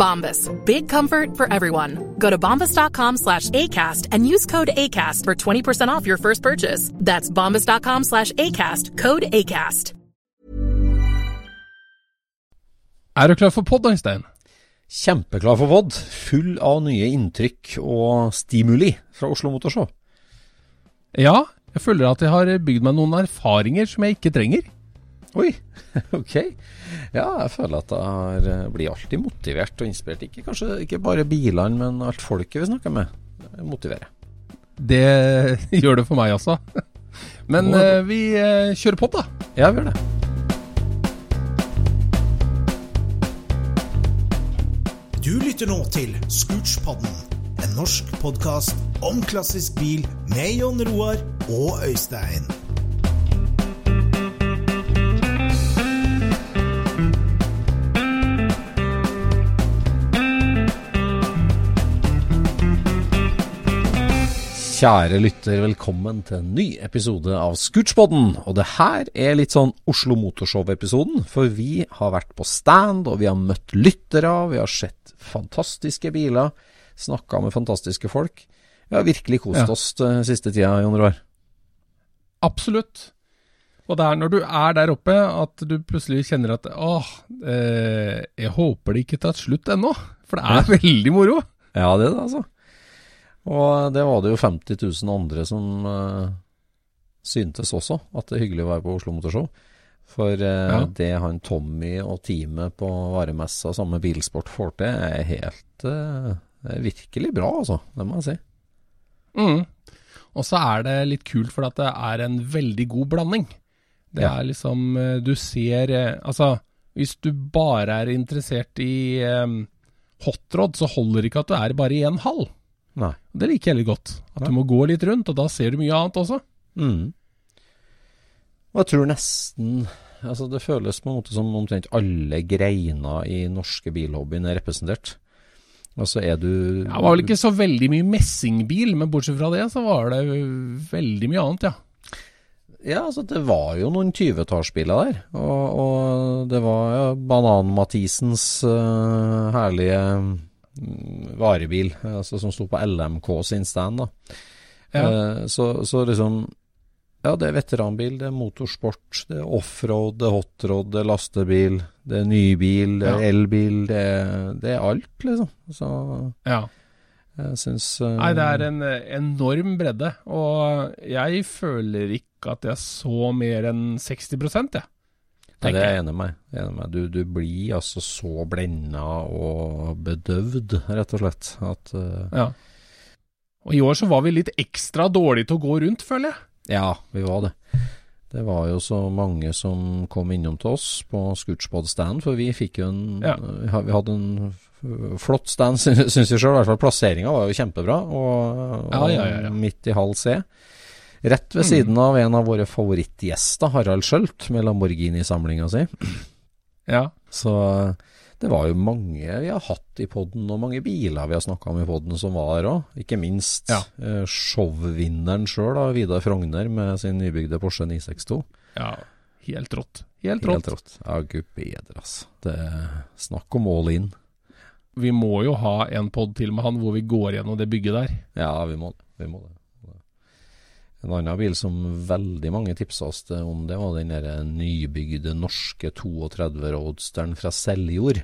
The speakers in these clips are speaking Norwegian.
Bombas. Big comfort for everyone. Go to bombas.com slash ACAST and use code ACAST for 20% off your first purchase. That's bombas.com slash ACAST. Code ACAST. Er du klar for pod, Øystein? Kjempeklar for pod. Full av nye inntrykk og stimuli fra Oslo Motorshow. Ja, jeg føler at jeg har bygd meg noen erfaringer som jeg ikke trenger. Oi, ok. Ja, jeg føler at jeg har, eh, blir alltid motivert og inspirert. Ikke, kanskje ikke bare bilene, men alt folket vi snakker med. Det motiverer. Det gjør det for meg også. Men Å. eh, vi eh, kjører på, da. Ja, vi gjør det. Du lytter nå til Scootspodden, en norsk podkast om klassisk bil med Jon Roar og Øystein. Kjære lytter, velkommen til en ny episode av Scootspodden. Og det her er litt sånn Oslo Motorshow-episoden, for vi har vært på stand, og vi har møtt lyttere, vi har sett fantastiske biler, snakka med fantastiske folk. Vi har virkelig kost Ja. oss den siste tida, Jon Roar. Absolutt. Og det er når du er der oppe at du plutselig kjenner at åh, eh, jeg håper det ikke tar slutt ennå. For det er veldig moro. Ja, det er det, altså. Og det var det jo 50 000 andre som uh, syntes også, at det er hyggelig å være på Oslo Motorshow. For uh, Ja. det han Tommy og teamet på varemessa sammen med Bilsport får til, er helt uh, er virkelig bra, altså. Det må jeg si. Mm. Og så er det litt kult, for at det er en veldig god blanding. Det Ja. er liksom Du ser Altså, hvis du bare er interessert i um, hotrod, så holder det ikke at du er bare i en hall. Nei. Det liker jeg litt godt. At du må gå litt rundt, og da ser du mye annet også. Mm. Og jeg tror nesten Altså, det føles på en måte som omtrent alle greiner i norske bilhobbyen er representert. Altså er du Ja, det var vel ikke så veldig mye messingbil, men bortsett fra det, så var det veldig mye annet, ja. Ja, altså det var jo noen 20-tallsbiler der. Og, og det var ja, Banan-Mathisens uh, herlige varebil, altså som sto på LMK sin stand. da. Ja. Eh, så, så liksom Ja, det er veteranbil, det er motorsport, det er offroad, det er hotrod, det er lastebil, det er nybil, det er Ja. elbil, det det er alt, liksom. Så ja. jeg syns eh, Nei, det er en eh, enorm bredde, og jeg føler ikke at jeg så mer enn 60 jeg. Nei, det er jeg. enig med. Enig med. Du, du blir altså så blenda og bedøvd, rett og slett, at uh... Ja. Og i år så var vi litt ekstra dårlige til å gå rundt, føler jeg. Ja, vi var det. Det var jo så mange som kom innom til oss på Scootspod-stand, for vi fikk jo en Ja. vi hadde en flott stand, syns jeg sjøl. I hvert fall plasseringa var jo kjempebra, og, og ja, ja. midt i halv C. Rett ved Mm. siden av en av våre favorittgjester, Harald Schjølt, med Lamborghini-samlinga si. Ja. Så det var jo mange vi har hatt i podden, og mange biler vi har snakka om i podden som var der òg. Ikke minst Ja. eh, showvinneren sjøl, Vidar Frogner, med sin nybygde Porsche 962. ja. helt rått. Helt rått. Helt rått. Ja, gud bedre, altså. Det er Snakk om all in. Vi må jo ha en pod til med han hvor vi går gjennom det bygget der. Ja, vi må det. Vi må det. En annen bil som veldig mange tipsa oss om, det var den der nybygde norske 32 Roadsteren fra Seljord.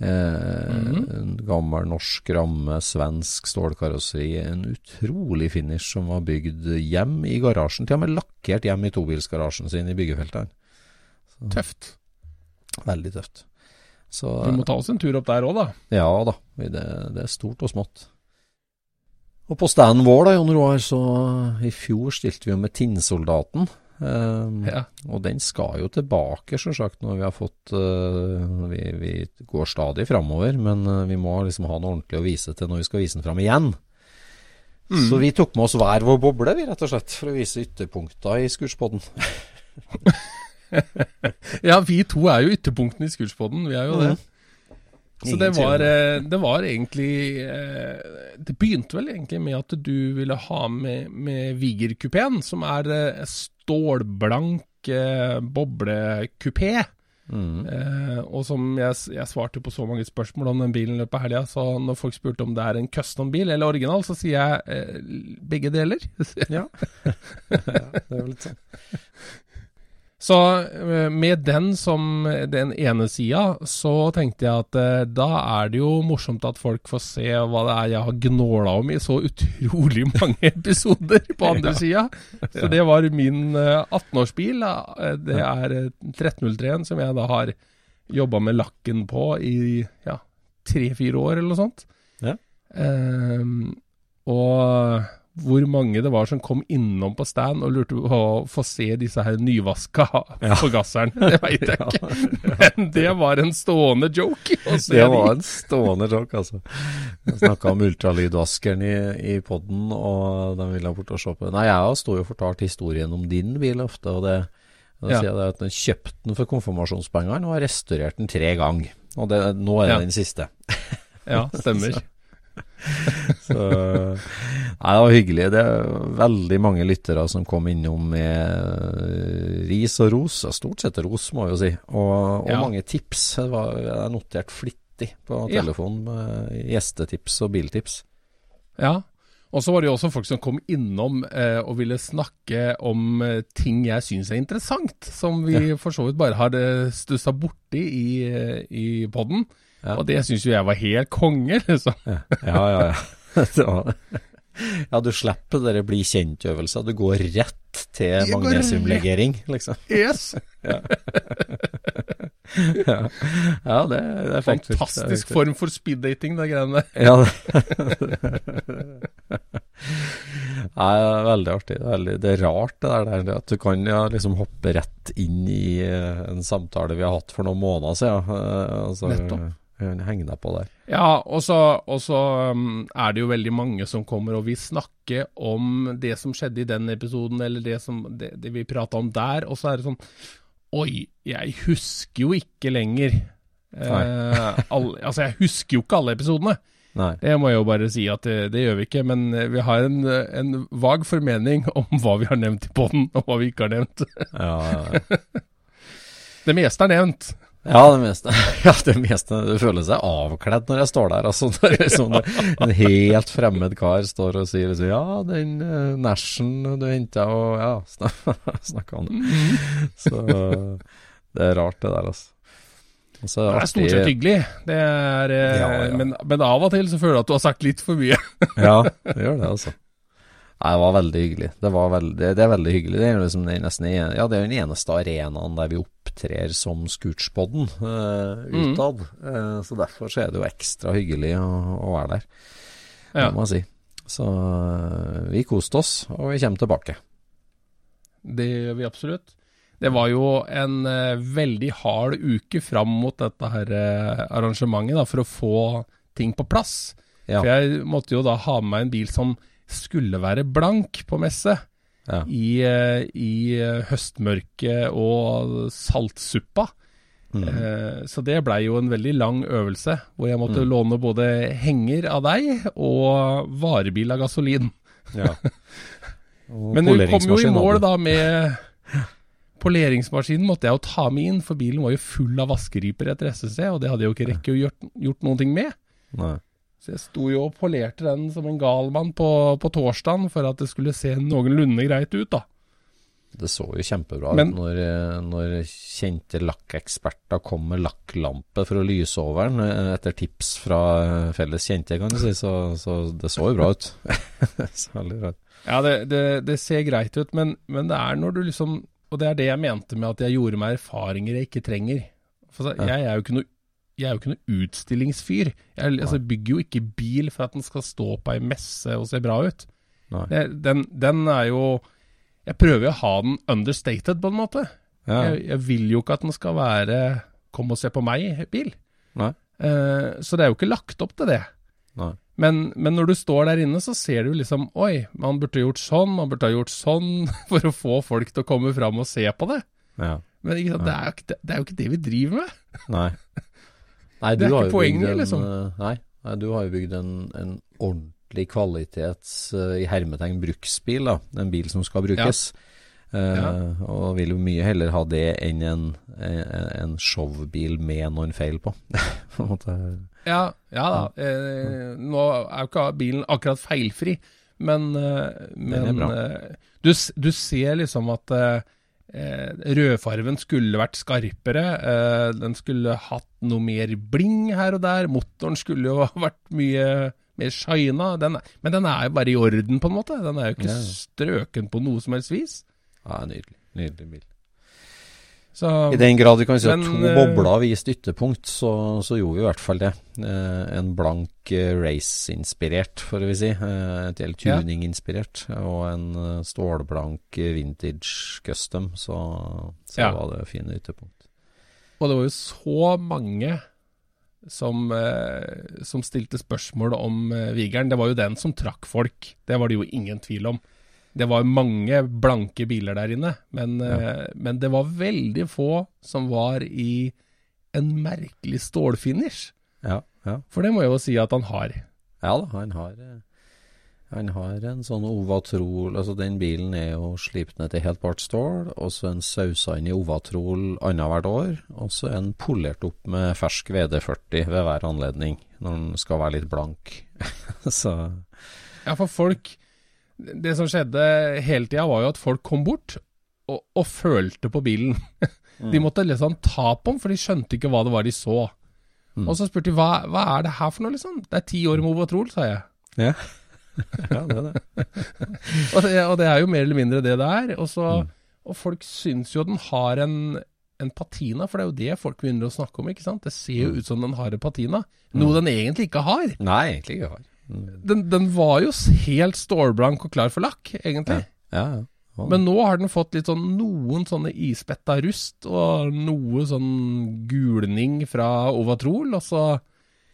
Eh, En gammel norsk ramme, svensk stålkarosseri. En utrolig finish som var bygd hjem i garasjen. Til og med lakkert hjem i tobilsgarasjen sin i byggefeltet. Tøft. Veldig tøft. Så Vi må ta oss en tur opp der òg, da. ja da, det, det er stort og smått. Og på standen vår da, Jon Roar, så i fjor stilte vi jo med Tinnsoldaten. Um, Ja. Og den skal jo tilbake, sjølsagt, når vi har fått uh, vi, vi går stadig framover, men uh, vi må liksom ha noe ordentlig å vise til når vi skal vise den fram igjen. Så vi tok med oss hver vår boble, vi, rett og slett, for å vise ytterpunkta i skurspodden. Ja, vi to er jo ytterpunktene i skurspodden, Vi er jo det. Så det var, det. eh, var egentlig eh, Det begynte vel egentlig med at du ville ha med, med Viger-kupeen, som er eh, stålblank boblekupé. Mm. Eh, og som jeg, jeg svarte på så mange spørsmål om den bilen i løpet av helga, så når folk spurte om det er en custom-bil eller original, så sier jeg begge deler. Ja. ja, det er jo litt sånn. Så eh, med den som den ene sida, så tenkte jeg at eh, da er det jo morsomt at folk får se hva det er jeg har gnåla om i så utrolig mange episoder på andre sida. Så det var min eh, 18-årsbil. eh, Det er eh, 1303-en som jeg da har jobba med lakken på i ja, tre-fire år eller noe sånt. Ja. Ehm, og hvor mange det var som kom innom på stand og lurte på å få se disse her nyvaska forgasseren, det veit jeg ikke. Men det var en stående joke. Det de. var en stående joke, altså. Jeg snakka om ultralydvaskeren i, i poden, og den ville bort og se på. Nei, jeg sto jo og fortalte historien om din bil ofte, og det da Ja. sier jeg at den kjøpte den for konfirmasjonspengene og har restaurert den tre ganger. Og det, nå er det Ja. den siste. Ja, stemmer. Så Nei, det var hyggelig. Det er veldig mange lyttere som kom innom med ris og ros. Stort sett ros, må jeg jo si. Og, og Ja. mange tips. Det var, jeg notert flittig på Ja. telefonen med gjestetips og biltips. Ja. Og så var det jo også folk som kom innom eh, og ville snakke om eh, ting jeg syns er interessant, som vi for så vidt bare har eh, stussa borti i, eh, i poden. Ja. Og det syns jo jeg var helt konge, liksom. Ja, ja, ja. ja. Ja, du slipper dere bli kjent-øvelser. Du går rett til magnesiumlegering, liksom. Yes! Ja, ja det, det er faktisk Fantastisk form for speed-dating, de greiene der. Ja, det Nei, det er veldig artig. Det er, veldig, det er rart det der, det at du kan ja, liksom hoppe rett inn i eh, en samtale vi har hatt for noen måneder siden. eh, Altså, Nettopp. Eh, Henge deg på der. Ja, og så, um, er det jo veldig mange som kommer og vil snakke om det som skjedde i den episoden, eller det, som, det, det vi prata om der, og så er det sånn Oi, jeg husker jo ikke lenger. Eh, all, altså, jeg husker jo ikke alle episodene. Nei. Det må jeg jo bare si at det, det gjør vi ikke, men eh, vi har en, en vag formening om hva vi har nevnt i poden, og hva vi ikke har nevnt. Ja, ja, ja. Det meste er nevnt. Ja, det meste. Ja, det meste. Du føler seg avkledd når jeg står der. Altså, når liksom en helt fremmed kar står og sier liksom, Ja, den uh, Nashen du henta, og ja, snakka om det. Så det er rart, det der, altså. Og så Det er stort sett hyggelig, det er, eh, Ja, ja. Men, men av og til så føler jeg at du har sagt litt for mye. Ja, det gjør det, altså. Nei, det var veldig hyggelig. Det, var veldig, det er veldig hyggelig. Det er liksom nesten Ja, det er den eneste arenaen der vi opptrer som Scootspodden uh, utad. Eh, så derfor så er det jo ekstra hyggelig å, å være der, Ja. må jeg si. Så eh, vi koste oss, og vi kommer tilbake. Det gjør vi absolutt. Det var jo en uh, veldig hard uke fram mot dette her uh, arrangementet da, for å få ting på plass. Ja. For jeg måtte jo da ha med meg en bil som skulle være blank på messe. Ja. I, eh, i eh, høstmørket og saltsuppa. Mm. Eh, så det blei jo en veldig lang øvelse, hvor jeg måtte Mm. låne både henger av deg og varebil av gasolin. ja. Men vi kom jo i mål da med poleringsmaskinen måtte jeg jo ta med inn, for bilen var jo full av vaskeriper etter SSC, og det hadde jeg jo ikke rekke å gjort, gjort noen ting med. Nei. Så jeg sto jo og polerte den som en galmann på, på torsdagen for at det skulle se noenlunde greit ut, da. Det så jo kjempebra ut når, eh, når kjente lakkeksperter kom med lakklampe for å lyse over den, eh, etter tips fra eh, felles kjente, kan du si. Så, så det så jo bra ut. så veldig bra. Ja, det, det, det ser greit ut, men, men det er når du liksom Og det er det jeg mente med at jeg gjorde meg erfaringer jeg ikke trenger. For så, jeg er jo ikke noe jeg er jo ikke noe utstillingsfyr. Jeg altså, bygger jo ikke bil for at den skal stå på ei messe og se bra ut. Den, den er jo Jeg prøver jo å ha den understated, på en måte. Ja. Jeg, jeg vil jo ikke at den skal være Kom og se på meg-bil. Nei. Eh, så det er jo ikke lagt opp til det. Nei. Men, men når du står der inne, så ser du liksom Oi, man burde gjort sånn, man burde ha gjort sånn for å få folk til å komme fram og se på det. Ja. Men sant, det, er ikke, det, det er jo ikke det vi driver med. Nei. Nei, Det er du har ikke poenget, en, liksom. eh, Nei, nei, du har jo bygd en, en ordentlig kvalitets uh, i hermetegn bruksbil, da. En bil som skal brukes. Eh, Ja. Og vil jo mye heller ha det enn en, en, en showbil med noen feil på. på. Ja, ja da. Uh, nå er jo ikke bilen akkurat feilfri, men, eh, men eh, du, du ser liksom at eh, eh, rødfarven skulle vært skarpere. Eh, den skulle hatt noe mer bling her og der. Motoren skulle jo vært mye mer shina. Den, er- men den er jo bare i orden, på en måte. Den er jo ikke strøken på noe som helst vis. Ja, nydelig. Nydelig bil. Så I den grad vi kan si at to eh, bobler viste ytterpunkt, så, så gjorde vi i hvert fall det. Eh, en blank eh, race-inspirert, får vi si. Et Ja. tuning-inspirert. Og en stålblank vintage custom, så, så Ja. var det fine ytterpunkt. Og det var jo så mange som, som stilte spørsmål om Vigeren. Det var jo den som trakk folk. Det var det jo ingen tvil om. Det var mange blanke biler der inne, men, eh, men det var veldig få som var i en merkelig stålfinish. Ja, ja. For det må jeg jo si at han har. Ja da, han har, eh, han har en sånn Ovatrol Altså, den bilen er jo slipt ned til helt bart stål, og så en sausa inn i Ovatrol annethvert år, og så en polert opp med fersk VD40 ved hver anledning, når den skal være litt blank. så Ja, for folk Det som skjedde hele tida, var jo at folk kom bort og, og følte på bilen. De måtte liksom ta på den, for de skjønte ikke hva det var de så. Mm. Og så spurte de hva, hva er det her for noe, liksom? Det er ti år med Ovatrol, sa jeg. Ja. ja, det er det. Og det, og det er jo mer eller mindre det det er. Og, så, Mm. og folk syns jo den har en, en patina, for det er jo det folk begynner å snakke om, ikke sant? Det ser Mm. jo ut som den har en patina, noe den egentlig ikke har. Nei, egentlig ikke har. Den, den var jo helt stålblank og klar for lakk, egentlig. Ja, ja. Ja. Men nå har den fått litt sånn noen sånne ispetta rust, og noe sånn gulning fra Ovatrol, og så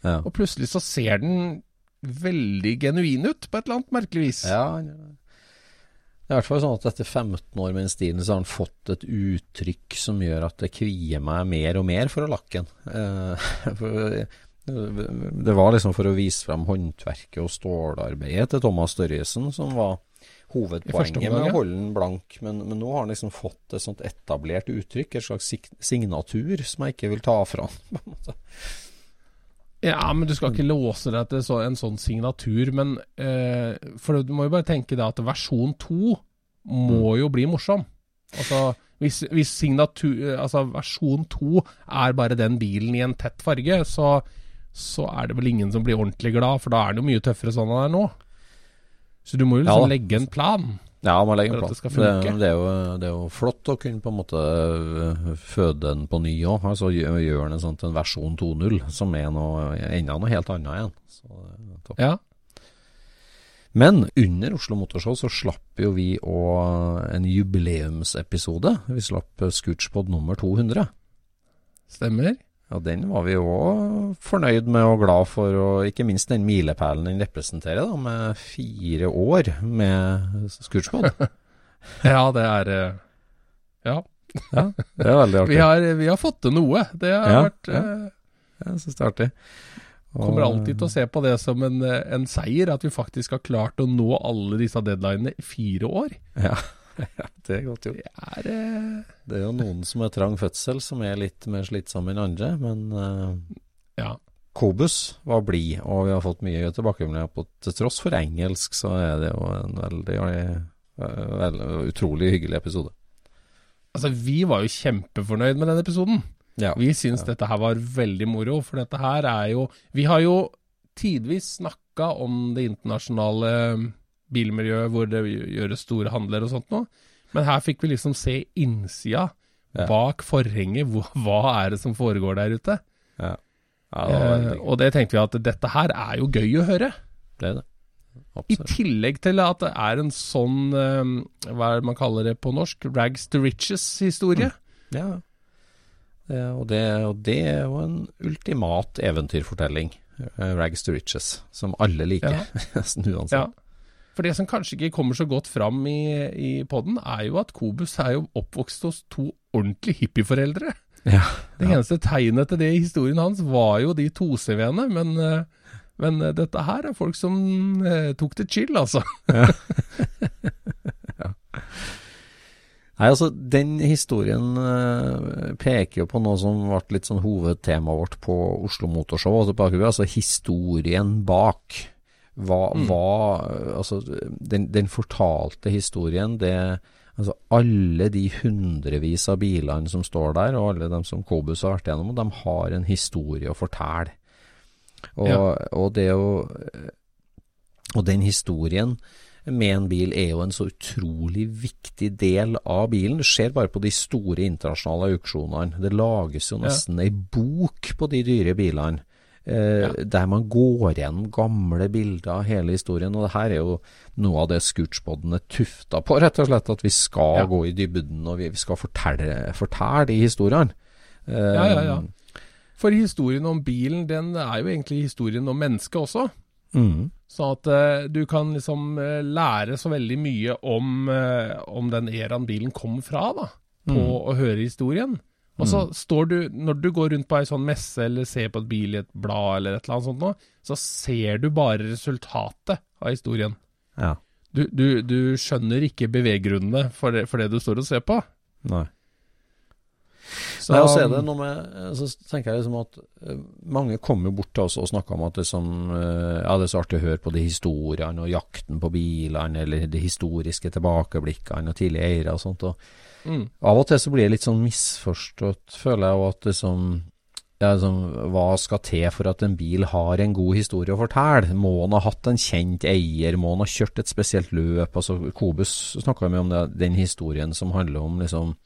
ja. Og plutselig så ser den veldig genuin ut, på et eller annet merkelig vis. Ja, det. Er i hvert fall sånn at etter 15 år med den stilen, så har han fått et uttrykk som gjør at det kvier meg mer og mer for å lakke den. Eh, for, det var liksom for å vise frem håndverket og stålarbeidet til Thomas Størjesen som var hovedpoenget omgang, med å holde den blank. Men, men nå har han liksom fått et sånt etablert uttrykk, et slags signatur, som jeg ikke vil ta fra han. Ja, men du skal ikke låse deg til så, en sånn signatur. Men eh, For du må jo bare tenke deg at versjon 2 må jo bli morsom. Altså, hvis, hvis signatur, altså versjon 2 er bare den bilen i en tett farge, så, så er det vel ingen som blir ordentlig glad, for da er det jo mye tøffere sånn den er nå. Så du må jo liksom ja, legge en plan. Ja, man legger en For at plan. det Det, det, er jo, det er jo flott å kunne på en måte øh, føde den på ny òg. Altså gjør den sånn til en versjon 2.0, som er noe, enda noe helt annet igjen. Så, er topp. Ja. Men under Oslo Motorshow så slapp jo vi òg en jubileumsepisode. Vi slapp eh, Scootspod nummer 200. Stemmer. Ja, den var vi òg fornøyd med og glad for, og ikke minst den milepælen den representerer, da, med fire år med Scootspod. Ja, det er eh, Ja. Ja, det er veldig artig. Vi har, vi har fått til noe. Det har Ja, vært ja. eh, Jeg syns det er artig. Og- Kommer alltid til å se på det som en, eh, en seier, at vi faktisk har klart å nå alle disse deadlinene i fire år. Ja, Det er godt gjort. Det er uh... Det er jo noen som er trang fødsel, som er litt mer slitsomme enn andre, men uh... Ja. Kobus var blid, og vi har fått mye tilbakemeldinger på til tross for engelsk, så er det jo en veldig, veldig vel, utrolig hyggelig episode. Altså, vi var jo kjempefornøyd med den episoden. Ja. Vi syns dette her var veldig moro, for dette her er jo Vi har jo tidvis snakka om det internasjonale bilmiljøet hvor det gjøres store handler og sånt noe, men her fikk vi liksom se innsida. Ja. Bak forhenget, hva, hva er det som foregår der ute? Ja. Ja, det Eh, og det tenkte vi at dette her er jo gøy å høre. Det er det. I tillegg til at det er en sånn, eh, hva er det man kaller det på norsk, rags to riches-historie. Ja. ja, og, det, og det er jo en ultimat eventyrfortelling. eh, Rags to riches, som alle liker. Nesten uansett. Ja. For det som kanskje ikke kommer så godt fram i, i podden, er jo at Kobus er jo oppvokst hos to ordentlige hippieforeldre. Ja. Det eneste tegnet til det i historien hans var jo de to-CV-ene, men, eh, men eh, dette her er folk som eh, tok det chill, altså. Nei, altså, den historien peker jo på noe som ble litt sånn hovedtemaet vårt på Oslo Motorshow. Altså, altså historien bak. Hva, hva Altså, den, den fortalte historien, det Altså, alle de hundrevis av bilene som står der, og alle dem som Kobus har vært gjennom, de har en historie å fortelle. Og, Ja. og det å Og den historien med en bil er jo en så utrolig viktig del av bilen. Du ser bare på de store internasjonale auksjonene. Det lages jo Ja. nesten ei bok på de dyre bilene. Eh, Der man går gjennom gamle bilder av hele historien. Og det her er jo noe av det Scootspoden er tufta på, rett og slett. At vi skal Ja. gå i dybden, og vi, skal fortelle, fortelle de historiene. Eh, Ja, ja, ja. For historien om bilen, den er jo egentlig historien om mennesket også. Mm, Sånn at uh, du kan liksom uh, lære så veldig mye om, uh, om den eraen bilen kom fra, da. På å høre historien. Og så står du, når du går rundt på ei sånn messe eller ser på et bil i et blad eller et eller annet sånt nå, så ser du bare resultatet av historien. ja. Du, du, du skjønner ikke beveggrunnene for det, for det du står og ser på. Nei. Så, Nei, og så er det noe med eh, Så tenker jeg liksom at eh, mange kommer bort til oss og snakker om at det, som, eh, ja, det er så artig å høre på de historiene og jakten på bilene, eller de historiske tilbakeblikkene og tidlige eiere og sånt. Og mm, av og til så blir jeg litt sånn misforstått, føler jeg, og at liksom ja, liksom, Hva skal til for at en bil har en god historie å fortelle? Må han ha hatt en kjent eier? Må han ha kjørt et spesielt løp? Altså, Kobus snakka mye om det, den historien som handler om liksom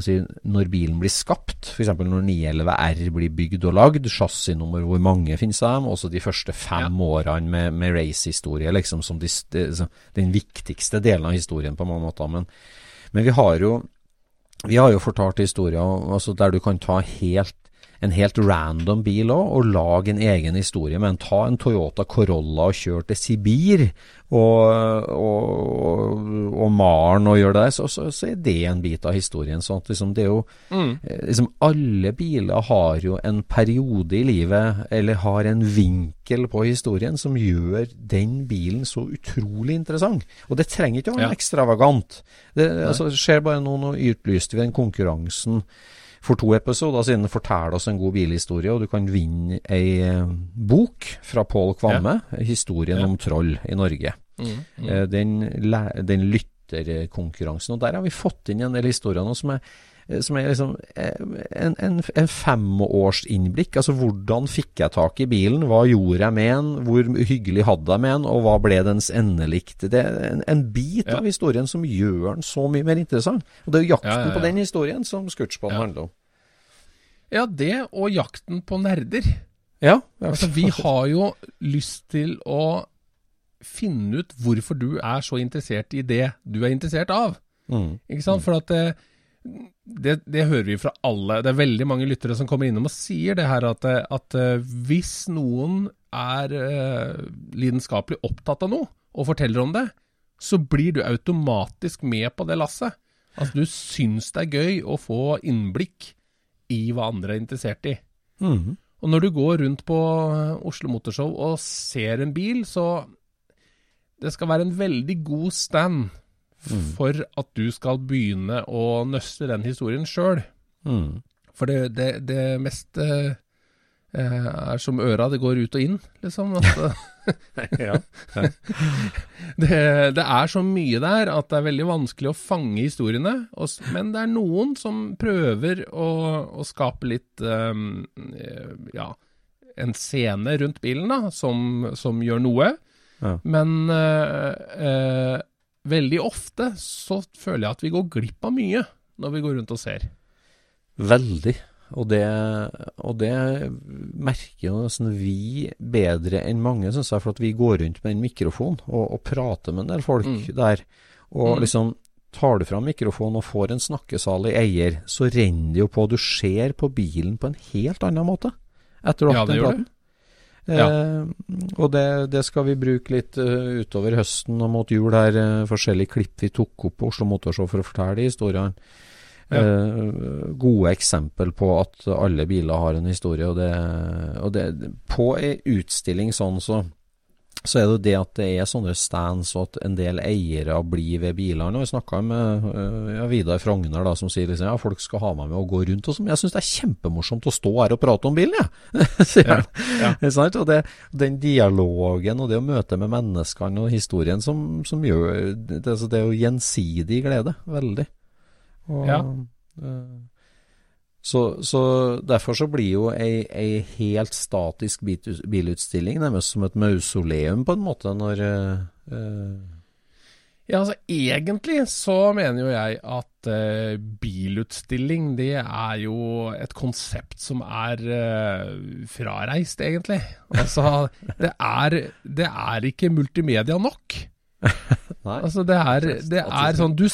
si, når bilen blir skapt, f.eks. når 911R blir bygd og lagd, chassisnummer, hvor mange finnes av dem, også de første fem årene med, med racehistorie, liksom som de, de, den viktigste delen av historien på mange måter. Men, men vi har jo vi har jo fortalt historier altså der du kan ta helt en helt random bil òg, og lag en egen historie med en. Ta en Toyota Corolla og kjør til Sibir, og, og, og Maren og gjør det der, så, så, så er det en bit av historien. sånn at liksom det er jo mm. liksom Alle biler har jo en periode i livet, eller har en vinkel på historien, som gjør den bilen så utrolig interessant. Og det trenger ikke å være Ja. ekstravagant. Det altså, skjer bare nå, nå utlyste vi den konkurransen for to episoder siden forteller oss en god bilhistorie, og du kan vinne ei eh, bok fra Pål Kvamme, 'Historien Ja. om troll i Norge'. mm, mm. Eh, Den, den lytterkonkurransen. Og der har vi fått inn en del historier nå som er, som er liksom eh, en, en, en femårsinnblikk. Altså hvordan fikk jeg tak i bilen, hva gjorde jeg med den, hvor hyggelig hadde jeg med den, og hva ble dens endelikt. Det er en, en bit Ja. av historien som gjør den så mye mer interessant. Og det er jo jakten Ja, ja, på den historien som Ja. handler om. Ja, det og jakten på nerder. Ja, Altså, vi har jo lyst til å finne ut hvorfor du er så interessert i det du er interessert av. mm. Ikke sant? For at det, det, det hører vi fra alle. Det er veldig mange lyttere som kommer innom og sier det her at, at eh, hvis noen er uh, lidenskapelig opptatt av noe og forteller om det, så blir du automatisk med på det lasset. Altså, du syns det er gøy å få innblikk i hva andre er interessert i. Mm. Og når du går rundt på eh, Oslo Motorshow og ser en bil, så det skal være en veldig god stand for at du skal begynne å nøste den historien sjøl. Mm. For det, det, det meste eh, er som øra, det går ut og inn, liksom. At, ja. det, det er så mye der at det er veldig vanskelig å fange historiene. Og, men det er noen som prøver å, å skape litt eh, Ja, en scene rundt bilen, da, som, som gjør noe. Ja. Men eh, eh, veldig ofte så føler jeg at vi går glipp av mye når vi går rundt og ser. Veldig. Og det, og det merker jo nesten vi bedre enn mange, syns jeg, for at vi går rundt med en mikrofon og, og prater med en del folk Mm. der. Og Mm. liksom tar du fram mikrofonen og får en snakkesalig eier, så renner det jo på. Du ser på bilen på en helt annen måte etter du har hatt det praten. gjør Eh, og det, det skal vi bruke litt uh, utover høsten og mot jul her. uh, forskjellige klipp vi tok opp på Oslo Motorshow for å fortelle historiene. Ja. Uh, gode eksempel på at alle biler har en historie. Og det, og det På ei utstilling sånn, så, så er det jo det at det er sånne stands, og at en del eiere blir ved bilene. Og Jeg snakka med eh, ja, Vidar Frogner, da, som sier liksom, ja, folk skal ha meg med å gå rundt. og sånn. Jeg syns det er kjempemorsomt å stå her og prate om bilen, jeg. Ja. ja, ja. Og det, den dialogen og det å møte med menneskene og historien som, som gjør det, altså det er jo gjensidig glede. Veldig. Og, Ja. eh, så, så derfor så blir jo ei, ei helt statisk bilutstilling nærmest som et mausoleum, på en måte, når uh, Ja, altså egentlig så mener jo jeg at uh, bilutstilling det er jo et konsept som er uh, frareist, egentlig. Altså, det er, det er ikke multimedia nok. Altså, det er, det er sånn du,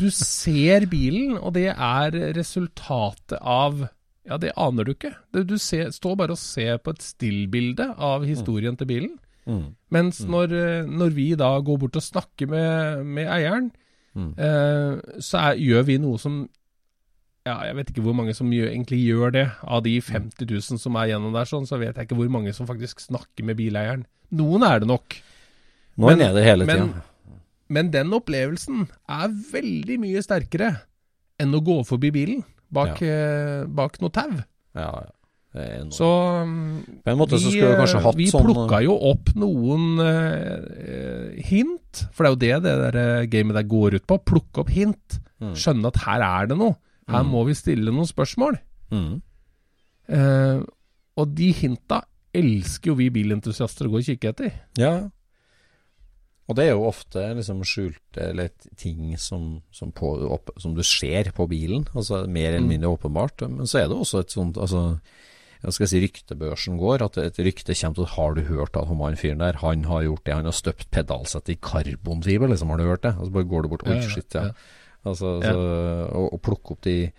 du ser bilen, og det er resultatet av Ja, det aner du ikke. Du, ser, står bare og ser på et stillbilde av historien til bilen. mm, Mens når, eh, når vi da går bort og snakker med, med eieren, Mm. eh, så er, gjør vi noe som ja, Jeg vet ikke hvor mange som gjør, egentlig gjør det. Av de 50 000 som er gjennom der, sånn, så vet jeg ikke hvor mange som faktisk snakker med bileieren. Noen er det nok. Nå Men- er det hele tida. Men den opplevelsen er veldig mye sterkere enn å gå forbi bilen bak, eh, bak noe tau. Ja, ja. Så mm, På en måte så skulle vi kanskje hatt vi sånn plukka jo opp noen eh, hint, for det er jo det det der eh, gamet der går ut på. Plukke opp hint. Mm. Skjønne at her er det noe. Her Mm. må vi stille noen spørsmål. mm. Eh, og de hinta elsker jo vi bilentusiaster å gå og kikke etter. Ja. Og det er jo ofte liksom skjulte eller ting som, som, på, opp, som du ser på bilen, altså mer eller Mm. mindre åpenbart. Men så er det også et sånt altså, jeg skal si ryktebørsen går, at et rykte kommer til at har du hørt at han fyren der, han har gjort det, han har støpt pedalsettet i karbonfiber, liksom, har du hørt det? Og så bare går du bort, oi shit, ja. ja. Altså, så, og, og plukke opp de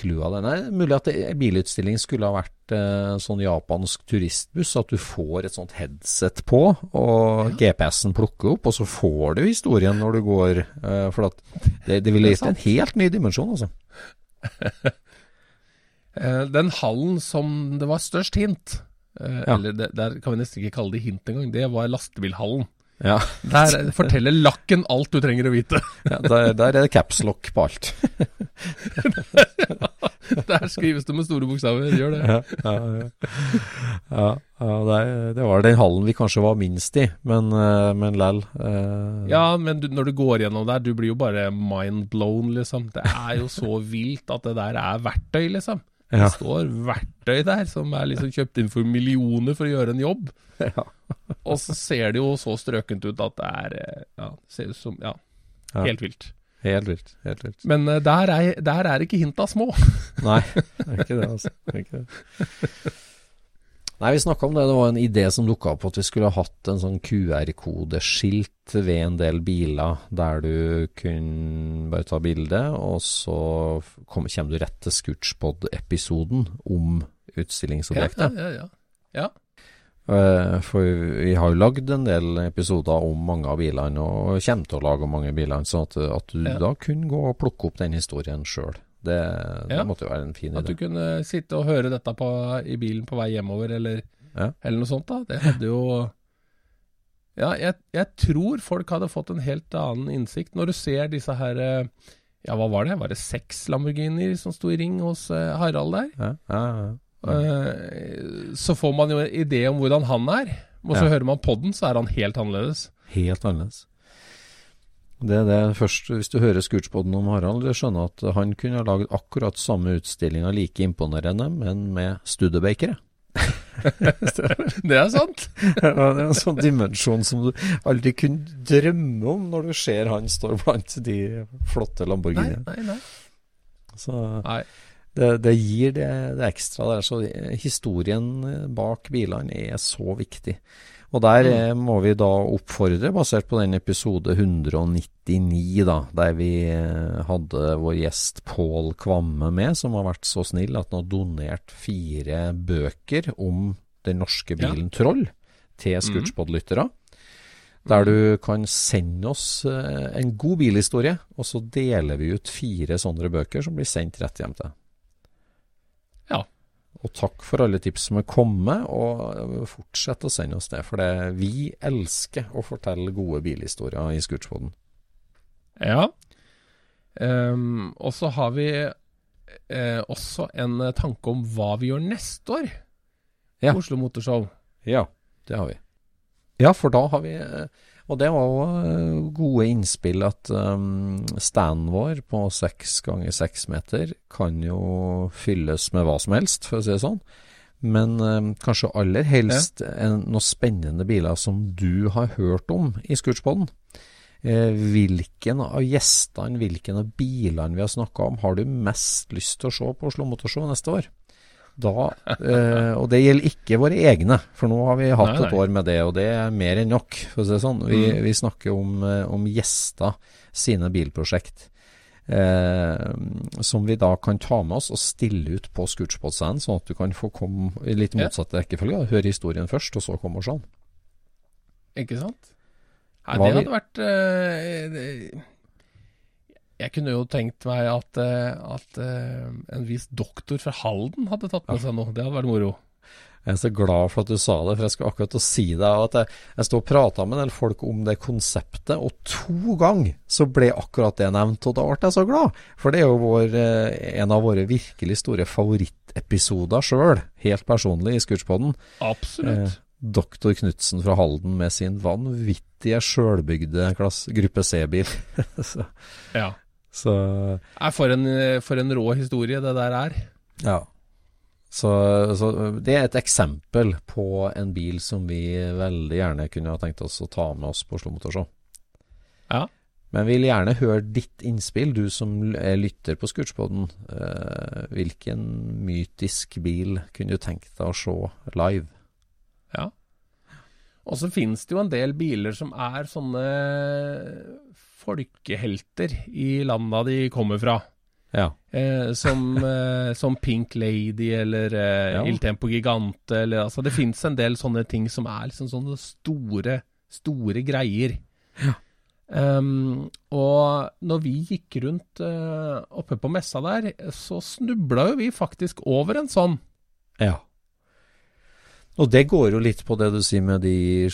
cloua det. Nei, mulig at bilutstilling skulle ha vært eh, sånn japansk turistbuss, at du får et sånt headset på, og GPS-en plukker opp, og så får du historien når du går. eh, for at det, det ville gitt en helt ny dimensjon, altså. Eh, den hallen som det var størst hint, eh, Ja. eller det, der kan vi nesten ikke kalle det hint engang, det var lastebilhallen. Ja, Der forteller lakken alt du trenger å vite. ja der, der er det capslock på alt. Der skrives det med store bokstaver, gjør det. Ja, ja, ja. ja det, var den hallen vi kanskje var minst i, men, eh, men lell. eh, Ja, men du, når du går gjennom der, du blir jo bare mind blown, liksom. Det er jo så vilt at det der er verktøy, liksom. Det står verktøy der som er liksom kjøpt inn for millioner for å gjøre en jobb. Ja. Og så ser det jo så strøkent ut at det er eh, Ja, ser ut som Ja, helt vilt. Helt vilt. Helt vilt. Men uh, der er, der er ikke hinta små. Nei, det er ikke det, altså. Det er ikke det. Nei, vi snakka om det. Det var en idé som dukka opp, at vi skulle ha hatt en sånn QR-kodeskilt ved en del biler, der du kunne bare ta bilde, og så kom, kommer du rett til Scootspod-episoden om utstillingsobjektet. Ja, ja, ja. ja. Eh, For vi har jo lagd en del episoder om mange av bilene, og kommer til å lage mange biler. bilene, sånn at, at du Ja. da kunne gå og plukke opp den historien sjøl. Det, det Ja. måtte jo være en fin idé. At du kunne sitte og høre dette på, i bilen på vei hjemover, eller, Ja. eller noe sånt. da Det hadde jo Ja, jeg, jeg tror folk hadde fått en helt annen innsikt når du ser disse her eh, Ja, hva var det? Var det seks Lamborghinier som sto i ring hos eh, Harald der? Ja, ja, ja. Eh, så får man jo en idé om hvordan han er. Og så Ja. hører man podden, så er han helt annerledes. Helt annerledes. Det er det først, Hvis du hører Scootspoden om Harald, du skjønner at han kunne ha laget akkurat samme utstillinga like imponerende, men med Studebakere. Det er sant. Ja, det er en sånn dimensjon som du aldri kunne drømme om når du ser han står blant de flotte Nei, nei, nei. Så nei. Det, det gir det, det ekstra der. Så historien bak bilene er så viktig. Og der eh, må vi da oppfordre, basert på den episode 199, da, der vi eh, hadde vår gjest Pål Kvamme med, som har vært så snill at han har donert fire bøker om den norske Ja. bilen Troll til Scootspod-lyttere. Der du kan sende oss eh, en god bilhistorie, og så deler vi ut fire sånne bøker som blir sendt rett hjem til deg. Ja. Og takk for alle tips som er kommet, og fortsett å sende oss det. For det, vi elsker å fortelle gode bilhistorier i Scootspoden. Ja. Um, og så har vi eh, også en tanke om hva vi gjør neste år. Ja. Oslo Motorshow. Ja, det har vi. Ja, for da har vi eh, Og det var jo eh, gode innspill at um, standen vår på seks ganger seks meter kan jo fylles med hva som helst, for å si det sånn. Men um, kanskje aller helst en, noen spennende biler som du har hørt om i Scootspoden. Eh, hvilken av gjestene, hvilken av bilene vi har snakka om, har du mest lyst til å se på Oslo Motorshow neste år? Da, eh, og det gjelder ikke våre egne, for nå har vi hatt Nei, et år med det, og det er mer enn nok. For å si det sånn. Vi, Mm. vi snakker om, eh, om gjester sine bilprosjekt. Eh, som vi da kan ta med oss og stille ut på Scootspot-scenen, sånn at du kan få komme i litt motsatt rekkefølge. Høre historien først, og så komme og se den. Ikke sant? Nei, det hadde vært eh, Jeg kunne jo tenkt meg at, eh, at eh, en viss doktor fra Halden hadde tatt med seg noe. Det hadde vært moro. Jeg er så glad for at du sa det, for jeg skulle akkurat å si det. At jeg, jeg stod og prata med en del folk om det konseptet, og to ganger så ble akkurat det nevnt. Og da ble jeg så glad, for det er jo vår, eh, en av våre virkelig store favorittepisoder sjøl, helt personlig, i Scootspoden. Absolutt. Eh, Doktor Knutsen fra Halden med sin vanvittige sjølbygde gruppe C-bil. Ja. Så Nei, for, en, eh, for en rå historie det der er. Ja. Så, så det er et eksempel på en bil som vi veldig gjerne kunne ha tenkt oss å ta med oss på Oslo Motorshow. Ja. Men vi vil gjerne høre ditt innspill, du som er lytter på Scootspoden. Eh, hvilken mytisk bil kunne du tenkt deg å se live? Ja. Og så finnes det jo en del biler som er sånne folkehelter i landa de kommer fra. Ja. Eh, som, eh, som Pink Lady eller eh, Ja. Il Tempo Gigante eller altså Det fins en del sånne ting som er liksom sånne store, store greier. Um, og når vi gikk rundt eh, oppe på messa der, så snubla jo vi faktisk over en sånn. ja. Og det går jo litt på det du sier med de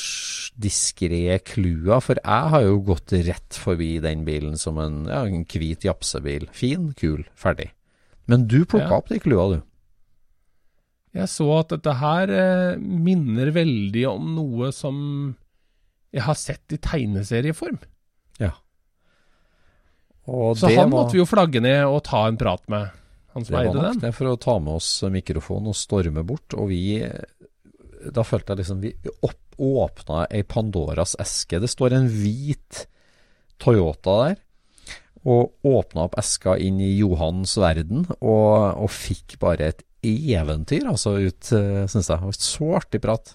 diskré klua, for jeg har jo gått rett forbi den bilen som en, ja, en hvit japsebil. Fin, kul, ferdig. Men du plukka Ja. opp de klua, du. Jeg så at dette her eh, minner veldig om noe som jeg har sett i tegneserieform. Ja. Og Så han måtte vi jo flagge ned og ta en prat med, han som Det var nok det for å ta med oss mikrofonen og storme bort. Og vi Da følte jeg liksom Vi opp, åpna ei Pandoras eske. Det står en hvit Toyota der. Og åpna opp eska inn i Johans verden, og, og fikk bare et eventyr altså ut, syns jeg. Så artig prat.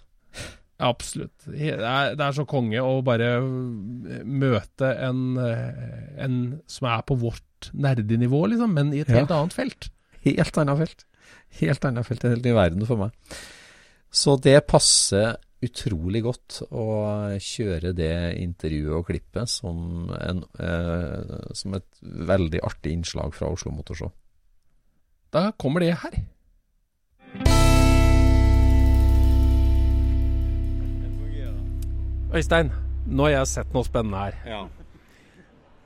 Absolutt. Det er, det er så konge å bare møte en, eh, en som er på vårt nerdenivå, liksom, men i et Ja. helt annet felt. Helt annet felt. Helt annet felt helt i verden for meg. Så det passer utrolig godt å kjøre det intervjuet og klippet som, en, eh, som et veldig artig innslag fra Oslo Motorshow. Da kommer det her. Øystein, nå har jeg sett noe spennende her. Ja.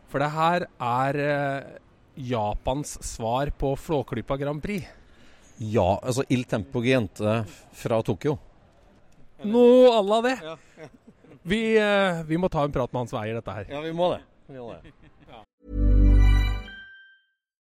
For det her er eh, Japans svar på Flåklypa Grand Prix. Ja, altså Il Tempo Gente fra Tokyo. Noe à la det. Vi, eh, vi må ta en prat med han som eier dette her. Ja, vi må det. Vi må det.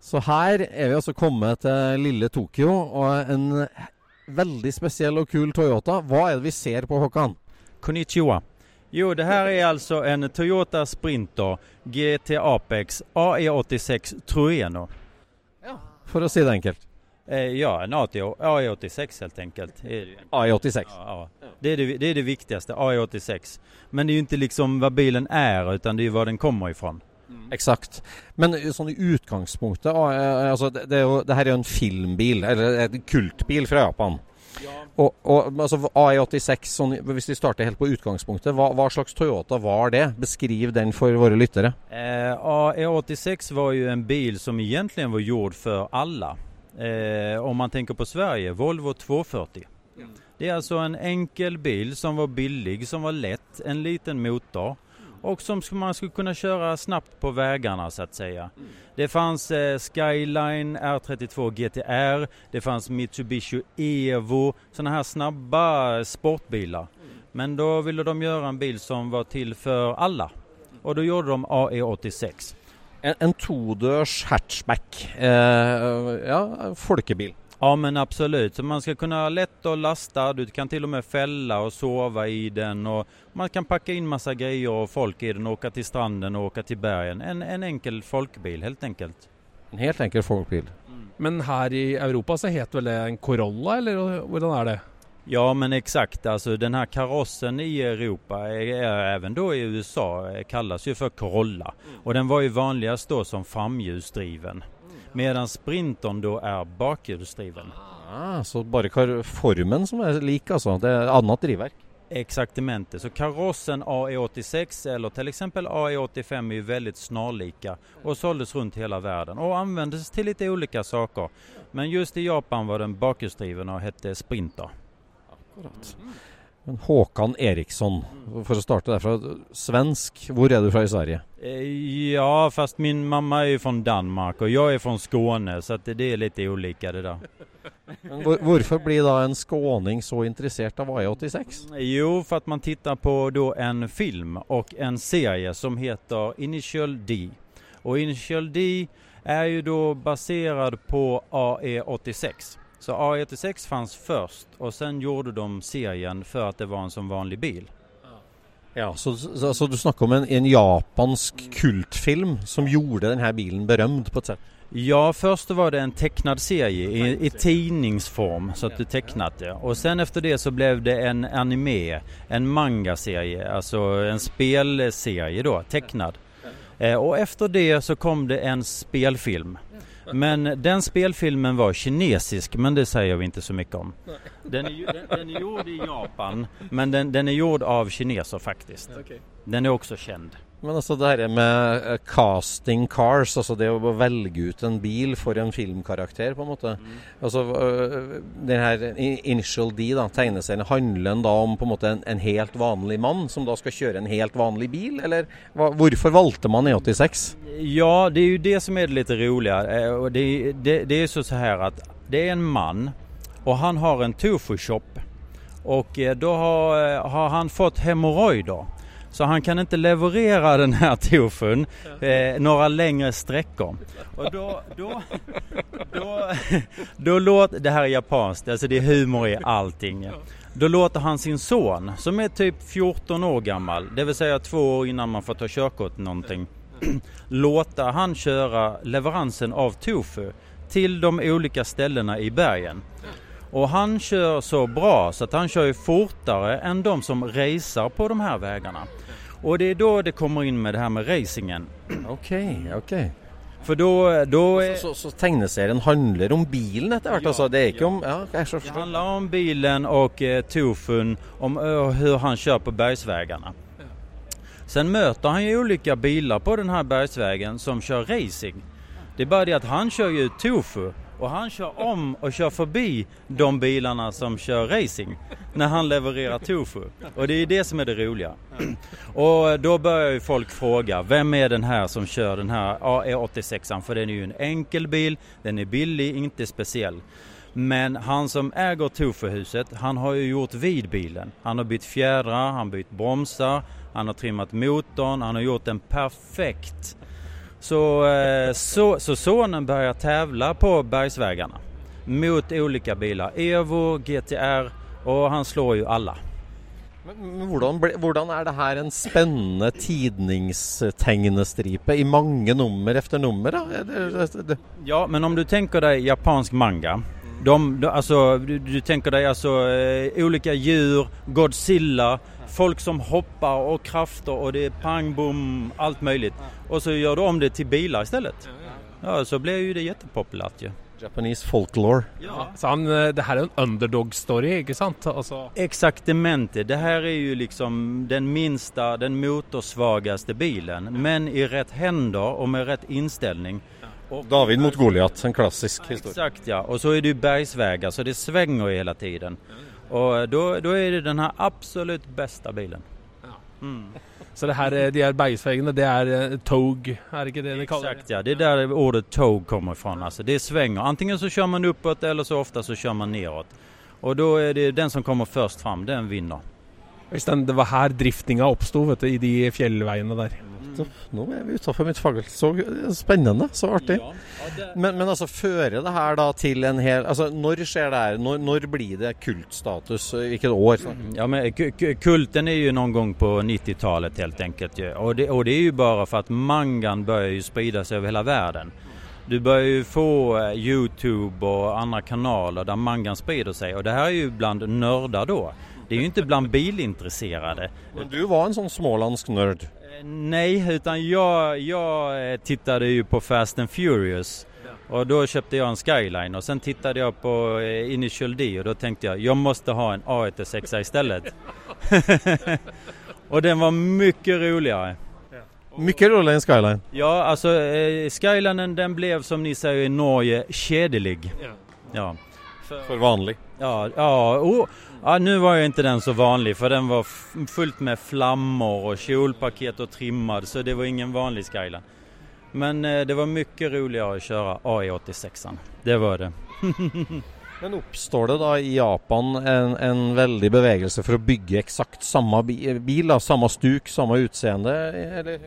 Så her er vi altså kommet til lille Tokyo, og en veldig spesiell og kul Toyota. Hva er det vi ser på, Håkan? Konnichiwa. Jo, det her er altså en Toyota Sprinter GT Apex AE86 Trueno. For å si det enkelt. Eh, ja, en AE86 helt enkelt. Är det, ju. AI86. ja, ja. Det, er det, det är det viktigaste, AE86. Men det är ju inte liksom vad bilen är utan det är ju var den kommer ifrån. Eksakt. Men sånn i utgangspunktet eh, altså det, det, er jo, det her er jo en filmbil, eller en kultbil fra Japan. Og, og altså AI86, sånn, hvis vi starter helt på utgangspunktet, hva, hva slags Toyota var det? Beskriv den for våre lyttere. Eh, AE86 var jo en bil som egentlig var gjord for alle. Eh, om man tenker på Sverige, Volvo 240. Det er altså en enkel bil som var billig, som var lett, en liten motor och som man skulle kunna köra snabbt på vägarna så att säga. Det fanns eh, Skyline R32 GTR, det fanns Mitsubishi Evo, sådana här snabba sportbilar. Men då ville de göra en bil som var till för alla. Och då gjorde de AE86. En, en todørs hatchback. Eh, ja, folkebil. Ja men absolut, så man ska kunna lätt att lasta, du kan till och med fälla och sova i den och man kan packa in massa grejer och folk i den och åka till stranden och åka till bergen. En, en enkel folkbil helt enkelt. En helt enkel folkbil. Men her i Europa så heter vel det en Corolla, eller hvordan er det? Ja men exakt, alltså den här karossen i Europa, är, är, även då i USA, kallas ju för Corolla. Och den var ju vanligast då som framhjulsdriven. Medan sprinteren da er bakhjulsdriven. Ah, så bare formen som er lik, altså. Det er annet drivverk. Exaktamente, så karossen AE86 eller till exempel AE85 är ju väldigt snarlika och såldes runt hela världen och användes till lite olika saker. Men just i Japan var den bakhjulsdriven och hette Sprinter. Men Håkan Eriksson, for å starte derfra. Svensk. Hvor er du fra i Sverige? Eh, Ja, fast min mamma er jo fra Danmark og jeg er fra Skåne så det er litt ulike det da Men hvor, hvorfor blir da en skåning så interessert av AI86? Jo, for at man tittar på då en film og en serie som heter Initial D. Og Initial D er jo da basert på AE86. Så A86 fanns först och sen gjorde de serien för att det var en som vanlig bil. Ja, så, så, så du snakker om en, en japansk kultfilm som gjorde denne bilen berømt på et sett? Ja, først var det en tecknad serie i, i tidningsform så att du tecknade. det. Och sen efter det så blev det en anime, en manga-serie, alltså en spelserie då, tecknad. Eh, och efter det så kom det en spelfilm. Men den spelfilmen var kinesisk, men det sier vi ikke så mye om. Den er, den, den er gjord i Japan, men den, den er gjord av kineser faktisk. Den er også känd. Men altså det her med eh, casting cars, altså det å velge ut en bil for en filmkarakter, på en måte. Altså øh, den her Initial D, da, tegneserien, handler den da om på en måte en, en helt vanlig mann som da skal kjøre en helt vanlig bil, eller hva, hvorfor valgte man E86? Ja, det er jo det som er det litt roliga. Eh, det, det, det er så så at det er en mann, og han har en tofu shop Og da har, eh, har han fått hemorrojder. Så han kan ikke leverere denne här tofun eh, noen lengre strekker. Og da då, då, då låter, det her er japanskt, altså det er humor i allting. Da låter han sin son, som er typ 14 år gammel, det vill säga två år innan man får ta kjørekort, låter han kjøre leveransen av tofu til de olika stedene i bergen. Och han kjører så bra så att han kjører fortere enn de som reiser på de her veiene. Og det er da det kommer inn med det her med racingen. Ok, ok. For da, då är... Så, så, så tegneserien handler om bilen etter hvert? altså? Det er ikke om Ja, jeg Det handler om bilen og eh, tofun, om hvordan han kjører på bergsvägarna. Sen møter han jo ulike biler på den här bergsvägen som kjører racing. Det er bare det at han kjører jo tofu och han kör om och kör förbi de bilarna som kör racing när han levererar tofu. Och det är det som är det roliga. Och då börjar ju folk fråga, vem är den här som kör den här AE86an? För den är ju en enkel bil, den är billig, inte speciell. Men han som äger tofuhuset, han har ju gjort vid bilen. Han har bytt fjädrar, han har bytt bromsar, han har trimmat motorn, han har gjort den perfekt. Så, eh, så, så sonen börjar tävla på bergsvägarna mot olika bilar. Evo, GTR og han slår jo alle. Men, hvordan, ble, hvordan, er det her en spennende tidningstegnestripe i mange nummer efter nummer? Da? Ja, men om du tenker deg japansk manga de, de, altså, du, du tenker deg altså ulike dyr, djur, Godzilla, folk som hoppar og krafter og det er pang bom, alt mulig. Og så gjør du om det til biler i stedet. Ja, så blir jo det kjempepopulært. Ja. Japanese folklore. Ja. Så han, eh, det her er en underdog-story, ikke sant? Altså... Exaktamente. Det her er jo liksom den minste, den motorsvakeste bilen. Men i rett hender og med rett innstilling. Og, David mot Goliat, en klassisk historie. Exakt ja, Og så er det jo bergsvägar så det svinger hele hela tiden. Och da er det den her absolutt beste bilen. Mm. Så det her, de her bergsveggene, det er uh, tog, er det ikke det de kaller det? Exakt ja, det er der ordet tog kommer fra. Altså, det svänger. Antingen så kjører man oppåt, eller så ofte så kjører man nedover. Og da er det den som kommer først fram, den vinner. Øystein, det var her driftinga oppsto, vet du, i de fjellveiene der. Nå er vi utafor mitt fagfelt. Så spennende, så artig. Men, men, altså fører det her da til en hel Altså når skjer det her? Når, når blir det kultstatus? Hvilket år? Ja, men kulten er jo noen gang på 90-talet helt enkelt. Og det, og det er jo bare for at mangan bør spride seg over hele verden. Du bør jo få eh, Youtube og andre kanaler der mangan sprider seg. Og det her er jo blant nerder da. Det er jo ikke blant bilinteresserte. Men du var en sånn smålandsk nörd? Nej, utan jag, jag eh, tittade ju på Fast and Furious. Och då köpte jag en Skyline och sen tittade jag på eh, Initial D och då tänkte jag jag måste ha en A106 istället. och den var mycket roligare. Mycket roligare än Skyline? Ja, alltså eh, Skylinen den blev som ni säger i Norge kjedelig. Ja. För, för vanlig? Ja, ja, oh, ja, nu var ju inte den så vanlig för den var fullt med flammor och kjolpaket och trimmad så det var ingen vanlig Skyline. Men eh, det var mycket roligere å kjøre AE86. Det var det. Men oppstår det da i Japan en, en veldig bevegelse for å bygge eksakt samme bil? Da, samme stuk, samme utseende? Eller?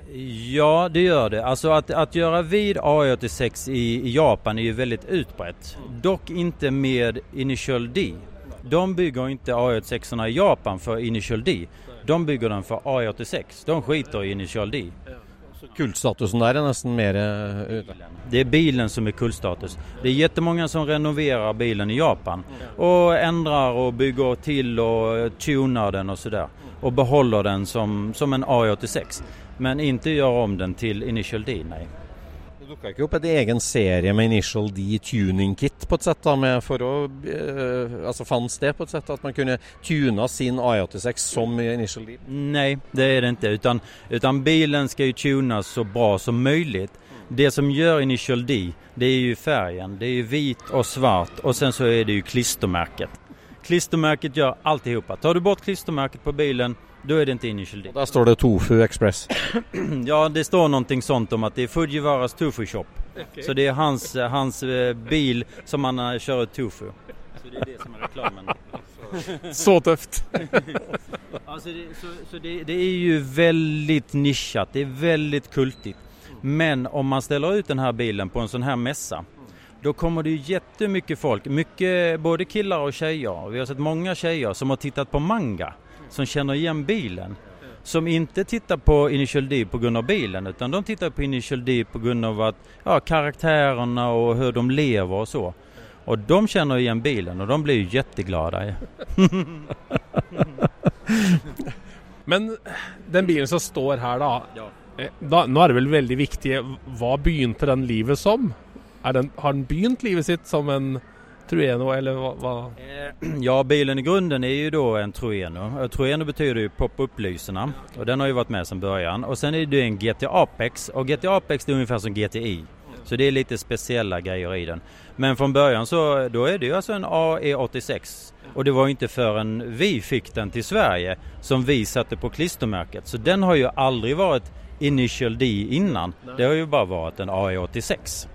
Ja, det gjør det. Altså at, at gjøre vid AI86 i, i Japan er jo veldig utbrett. dokk ikke med Initial D. De bygger inte A86 i Japan för Initial D. De bygger den för A86. De skiter i Initial D. Kultstatusen der er nesten mer ute. Det er bilen som er kultstatus. Det er kjempemange som renoverer bilen i Japan Og endrer og bygger til og tuner den og så der. Og behåller den som, som en A86. Men ikke gjør om den til Initial D, nej. Det dukka ikke opp en egen serie med Initial D tuning kit på et sett da, med for å eh, Altså fantes det på et sett at man kunne tune sin A86 som Initial D? Nei, det er det ikke. Utan, utan bilen skal jo tunes så bra som mulig. Det som gjør Initial D, det er jo fargen. Det er jo hvit og svart og sen så er det ju klistermärket. Klistermärket gör alltihopa. Tar du bort klistremerket på bilen då är det inte Initial D. Där står det Tofu Express. ja, det står någonting sånt om att det är Fujiwaras Tofu Shop. Okay. Så det är hans, hans bil som han kör tofu. Så det är det som är reklamen. Så tøft. altså det, så så det, det er jo veldig nischat, det er veldig kultig. Men om man ställer ut denne bilen på en sånn her mässa då kommer det ju jättemycket folk, mycket både killar och tjejer. Vi har sett mange tjejer som har tittat på manga som känner igen bilen. Som inte tittar på Initial D på grund av bilen utan de tittar på Initial D på grund av att, ja, karaktärerna och hur de lever och så. Och de känner igen bilen och de blir ju jätteglada. Men den bilen som står her, da, eh, da Nå er det vel veldig viktig Hva begynte den livet som? Er den, har den begynt livet sitt som en Trueno, eller hva? hva? Eh, Ja, bilen i grunden är ju då en Trueno. Trueno betyder ju pop-up-lyserna och den har ju varit med sedan början. Och sen är det en GT Apex och GT Apex er är ungefär som GTI. Så det är lite speciella grejer i den. Men från början så då är det ju alltså en AE86 och det var ju inte förrän vi fick den till Sverige som vi satte på klistermärket. Så den har ju aldrig varit Initial D innan. Det har ju bara varit en AE86.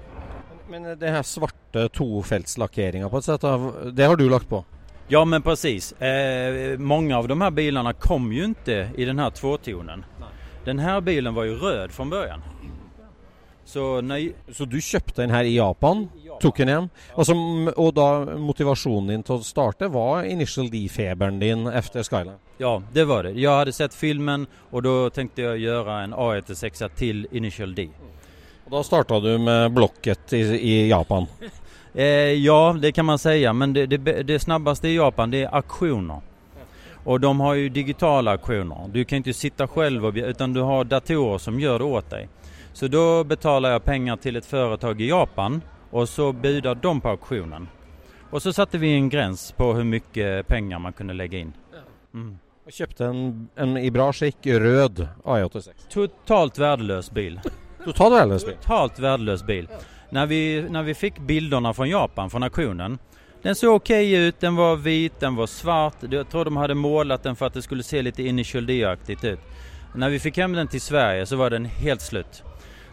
Men det her svarte tofeltslakkeringa på et sett, det har du lagt på? Ja men precis. Eh, många av de här bilarna kom ju inte i den här tvåtonen. Den här bilen var ju röd från början. Så nei. Så du kjøpte den her i Japan, tok den hjem, og, og da motivasjonen din til å starte var Initial D-feberen din etter Skyline? ja, det var det. Jeg hadde sett filmen og da tenkte jeg å gjøre en A106 til Initial D. Og Da starta du med Blocket i, i Japan. Eh, ja, det kan man si. Men det, det, det snabbeste i Japan det er aksjoner. Och de har ju digitala auktioner. Du kan inte sitta själv och, utan du har datorer som gör det åt dig. Så då betalar jag pengar till ett företag i Japan och så bjuder de på auktionen. Och så satte vi en gräns på hur mycket pengar man kunde lägga in. Mm. Og kjøpte en, en i bra skikk rød A86. Totalt värdelös bil. Totalt värdelös bil. Totalt värdelös bil. När vi, när vi fick bilderna från Japan, från auktionen. Den såg okej ut, den var vit, den var svart. Jag tror de hade målat den för att det skulle se lite Initial D-aktigt ut. När vi fick hem den till Sverige så var den helt slut.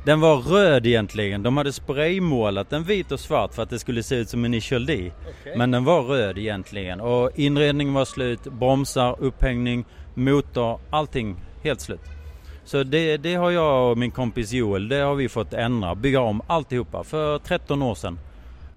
Den var röd egentligen. De hade spraymålat den vit och svart för att det skulle se ut som Initial D. Men den var röd egentligen. Och inredningen var slut, bromsar, upphängning, motor, allting helt slut. Så det, det har jag och min kompis Joel, det har vi fått ändra, bygga om alltihopa för 13 år sedan.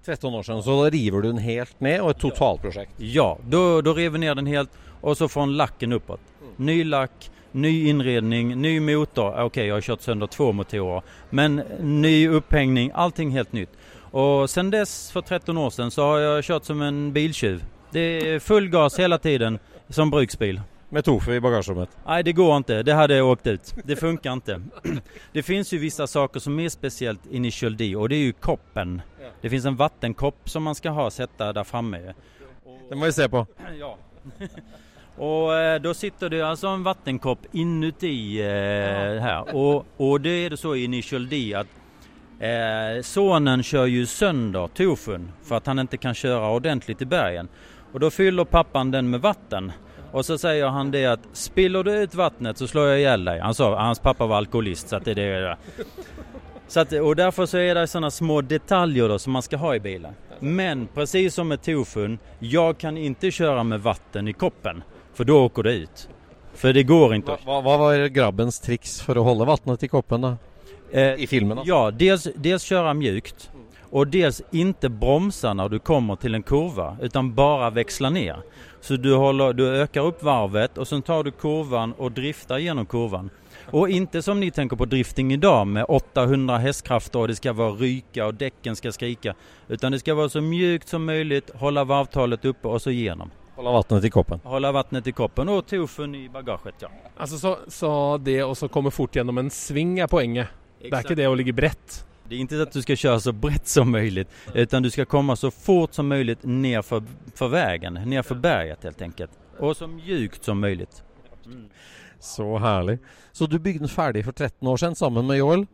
13 år siden, så da river du den helt ned, og et totalprosjekt. Ja, då, då rev vi ner den helt och så från lacken uppåt. Ny lack, ny inredning, ny motor. Okej, jag har kört sönder två motorer. Men ny upphängning, allting helt nytt. Och sen dess, för 13 år sedan, så har jag kört som en biltjuv. Det är full gas hela tiden, som bruksbil. Med tofu i bagasjerommet. Nei, det går ikke. Det hade åkt ut. Det funker ikke. Det fins jo vissa saker som er spesielt inni kjøldi, og det er jo koppen. Det fins en vattenkopp som man skal ha sätta der framme. Det må vi se på. Ja. Og eh, då sitter det altså en vattenkopp inuti eh, her. Og, og, det er det så i kjøldi at eh, sonen kjører jo sønder tofuen for at han ikke kan kjøre ordentlig til bergen. Og da fyller pappan den med vatten. Och så sier han det at spiller du ut vattnet så slår jeg i hjel deg'. Han sa, hans pappa var alkoholist så det er det. Så at, og derfor så er det sånne små detaljer da, som man skal ha i bilen. Men precis som med tofun, jeg kan ikke kjøre med vann i koppen. for da åker det ut. For det går ikke. Hva, hva var grabbens triks for å holde vannet i koppen, da? Eh, I filmen, altså? Ja, dels, dels kjøre mjukt. Och dels inte bromsa när du kommer till en kurva utan bara växla ner. Så du, håller, du ökar upp varvet och sen tar du kurvan och driftar genom kurvan. Och inte som ni tänker på drifting idag med 800 hästkrafter och det ska vara ryka och däcken ska skrika. Utan det ska vara så mjukt som möjligt, hålla varvtalet uppe och så igenom. Holde vannet i koppen. Holde vattnet i koppen og tofen i bagaget, ja. Altså, så, så det å komme fort gjennom en sving er poenget. Det er ikke det å ligge bredt. Det är inte att du ska köra så brett som möjligt utan du ska komma så fort som möjligt ner för, för vägen, ner för berget helt enkelt. Och så mjukt som möjligt. Så herlig. Så du bygde den ferdig for 13 år siden sammen med Joel.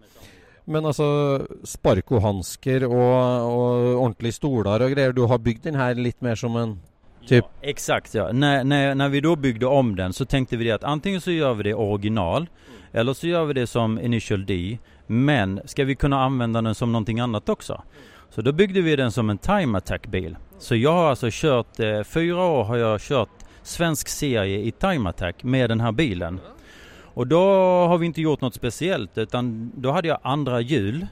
Men altså sparkohansker og, og ordentlige stoler og greier. Du har bygd den her litt mer som en typ Exakt ja. När, när, när vi då byggde om den så tänkte vi det att antingen så gör vi det original eller så gör vi det som Initial D. Men ska vi kunna använda den som någonting annat också? Så då byggde vi den som en time attack bil. Så jag har alltså kört, eh, fyra år har jag kört svensk serie i Time Attack med den här bilen. Och då har vi inte gjort något speciellt utan då hade jag andra hjul,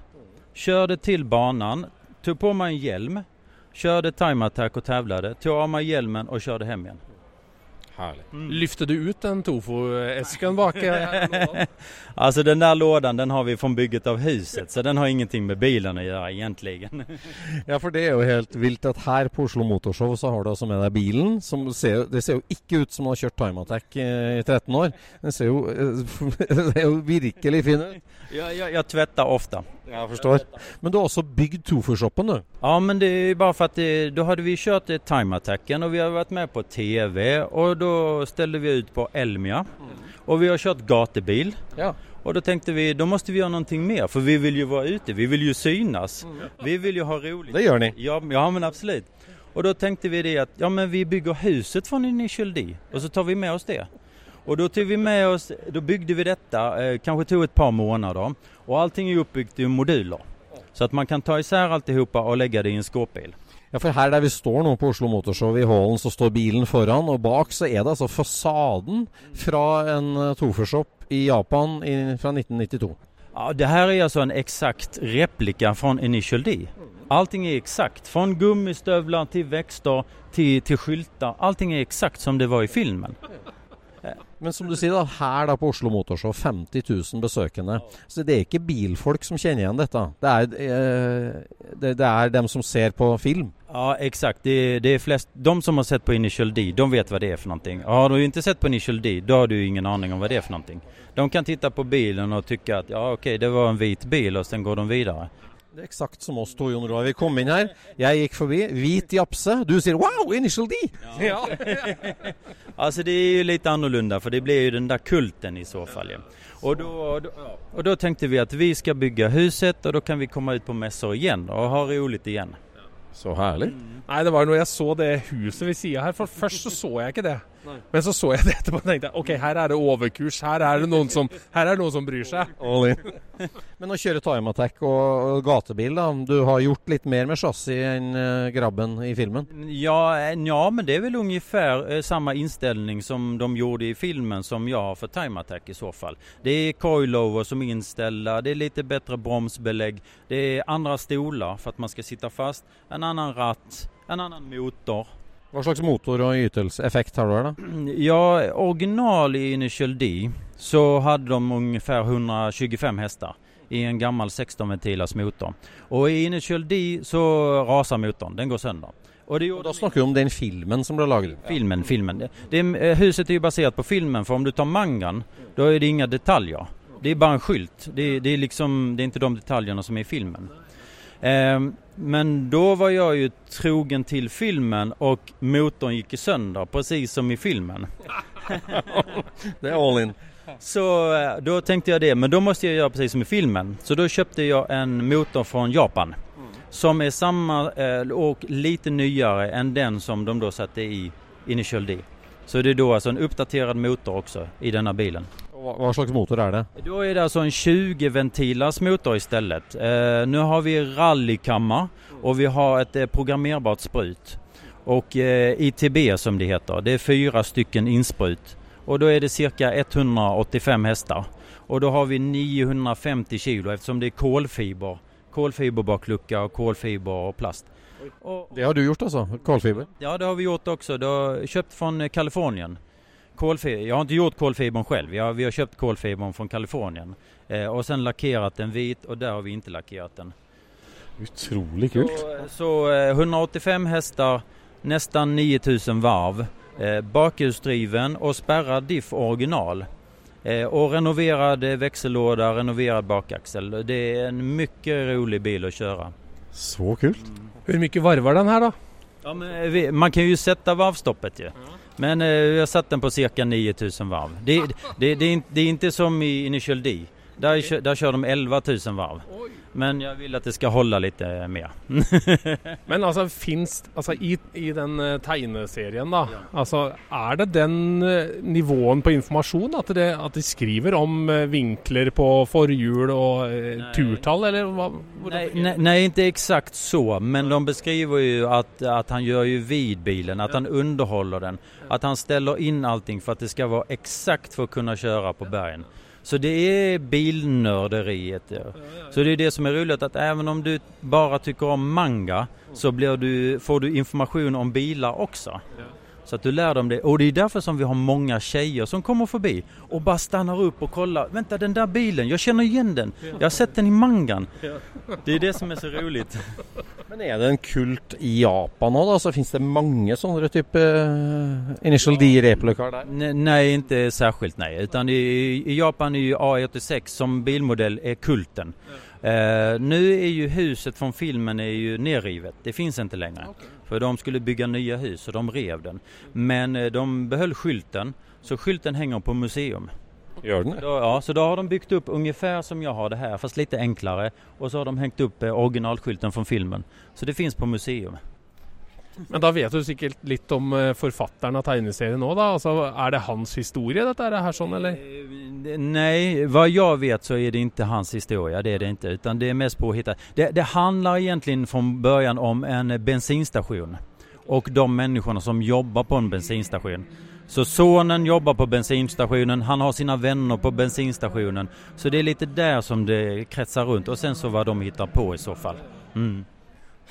körde till banan, tog på mig en hjälm, körde Time Attack och tävlade, tog av mig hjälmen och körde hem igen. Mm. Lyfter du ut den tofu-esken bak Altså? Alltså den där lådan den har vi från bygget av huset så den har ingenting med bilen å gjøre egentligen. Ja, for det er jo helt vilt at her på Oslo Motorshow så har du altså med deg bilen. Som ser, det ser jo ikke ut som du har kjørt Time Attack eh, i 13 år. Den ser jo, eh, det er jo virkelig fin ut. Jeg, jeg, jeg tvetter ofta. Jeg forstår. Men du har også bygd Tofu-shoppen. Ja men det är bare bara för att det, då hade vi kört eh, Time Attacken och vi har varit med på TV och då ställde vi ut på Elmia. Och vi har kört gatebil. Ja. Och då tänkte vi, då måste vi göra någonting mer för vi vill ju vara ute, vi vill ju synas. Vi vill ju ha roligt. Det gjør ni. Ja, ja men absolut. Och då tänkte vi det att, ja men vi bygger huset från Initial D och så tar vi med oss det. Och då tog vi med oss, då byggde vi detta, eh, kanske tog ett par månader. Och allting är uppbyggt i moduler. Så att man kan ta isär alltihopa och lägga det i en skåpbil. Ja, for her der vi står nå på Oslo Motorshow i hallen, så står bilen foran, og bak så er det altså fasaden fra en eh, i Japan i, fra 1992. Ja, det her er altså en eksakt replika fra Initial D. Allting er eksakt. Fra gummistøvler til vekster til, til skyltar. Allting er eksakt som det var i filmen. Men som du sier, da, her da på Oslo Motorshow, 50 000 besøkende. Så det er ikke bilfolk som kjenner igjen dette. Det er, eh, det, det er dem som ser på film. Ja, exakt. Det, det är flest, de som har sett på Initial D, de vet vad det är för någonting. Har du inte sett på Initial D, då har du ingen aning om vad det är för någonting. De kan titta på bilen och tycka att ja, okej, det var en vit bil och sen går de vidare. Det er eksakt som oss to, Jon Roar. Vi kom inn her, jeg gikk forbi, hvit japse. Du sier 'wow, Initial D'! Ja. altså, det er jo litt annorlunda for det blir jo den der kulten i så fall. Ja. Og da då, och då tänkte vi at vi skal bygge huset og da kan vi komme ut på messer igjen og ha litt igjen Så herlig. Nei, det var noe jeg så det huset ved sida her. For først så så jeg ikke det. Men så så jeg det etterpå og tenkte ok, her er det overkurs. Her er det noen som, her er det noen som bryr seg. All in. Men å kjøre time attack og, og gatebil, da. Du har gjort litt mer med chassis enn uh, grabben i filmen? Ja, eh, ja, men det er vel omtrent uh, samme innstilling som de gjorde i filmen som jeg har for Time Attack i så fall. Det er coilover som innstiller, det er litt bedre bromsbelegg, det er andre stoler for at man skal sitte fast, en annen ratt, en annen motor. Hva slags motor og ytelseffekt har du her, da? Ja, original i Initial D så hadde de omtrent 125 hester i en gammel 16-ventilers motor. Og i Initial D så rasar motoren. den går sønder. Da snakker vi om den filmen som ble laget. Filmen, filmen. Det, huset er jo basert på filmen for om du tar mangan da er det inga detaljer. Det er bare en skylt. Det, det är liksom, det er ikke de detaljene som er i filmen. Ehm, men då var jag ju trogen till filmen och motorn gick i sönder precis som i filmen. Det er all in. Så da då tänkte jag det, men då måste jag göra precis som i filmen. Så då köpte jag en motor från Japan. Som är samma og och lite nyare än den som de då satte i Initial D. Så det är då alltså en uppdaterad motor också i denna bilen. Hva, slags motor er det? Då är det alltså en 20-ventilers motor istället. Eh, nu har vi rallykammar och vi har ett eh, programmerbart sprut. Och eh, ITB som det heter, det är fyra stycken insprut. Och då är det cirka 185 hästar. Och då har vi 950 kilo eftersom det är kolfiber. Kolfiberbaklucka och kolfiber och plast. Och, Det har du gjort, altså? Kålfiber? Ja, det har vi gjort också. Det har köpt från eh, Kalifornien. Kolfiber. Jag har inte gjort kolfibern själv. Jag, vi har köpt kolfibern från Kalifornien. Eh, och sen lackerat den vit och där har vi inte lackerat den. Utrolig kult. Så, så eh, 185 hästar, nästan 9000 varv. Eh, bakhjulsdriven och spärrad diff original. Eh, och renoverad eh, växellåda, renoverad bakaxel. Det är en mycket rolig bil att köra. Så kult. Hur mye varvar den her, da? Ja, men eh, vi, man kan ju sätta varvstoppet ju. Men eh, jag satt den på cirka 9000 varv. Det, det, det, det är inte som i Initial D. Där, där kör de 11 000 varv. Men jeg vil at det skal holde litt mer. Men altså, fins Altså, i, i den eh, tegneserien, da. Altså, er det den eh, nivåen på informasjon at, det, at de skriver om eh, vinkler på forhjul og nei. turtall, eller hva? Nei, nei, nei, ikke det? nej, inte exakt så. Men de beskriver jo at, at han gjør jo vid bilen, att han underholder den. At han steller inn allting for at det skal være eksakt for å kunne kjøre på bergen. Så det är bilnörderiet. Ja. Så det är det som är roligt att även om du bara tycker om manga så blir du, får du information om bilar också. Så att du lär dem det. Och det är därför som vi har många tjejer som kommer förbi och bara stannar upp och kollar. Vänta den där bilen, jag känner igen den. Jag har sett den i mangan. Det är det som är så roligt. Men er det en kult i Japan då? Så finnes det mange sånne typ eh, Initial D-replikar der? Ne- Nej, inte särskilt nej. Utan i, i Japan är ju A86 som bilmodell är kulten. Eh, nu är ju huset från filmen är ju nerrivet. Det finns inte längre. För de skulle bygga nya hus och de rev den. Men eh, de behöll skylten. Så skylten hänger på museum. Gör den det? Ja, så då har de byggt upp ungefär som jag har det här fast lite enklare. Och så har de hängt upp eh, originalskylten från filmen. Så det finns på museum. Men da vet du sikkert litt om eh, forfatteren av tegneserien òg, da. Altså, er det hans historie, dette her, sånn, eller? Nei, hva jeg vet så er det ikke hans historie. det er det ikke. Utan det er mest påhittet. Det, det handler egentlig fra begynnelsen om en bensinstasjon og de menneskene som jobber på en bensinstasjon. Så sonen jobber på bensinstasjonen, han har sine vänner på bensinstasjonen. Så det er litt der som det kretser rundt. Og sen så hva de hittar på i så fall. Mm.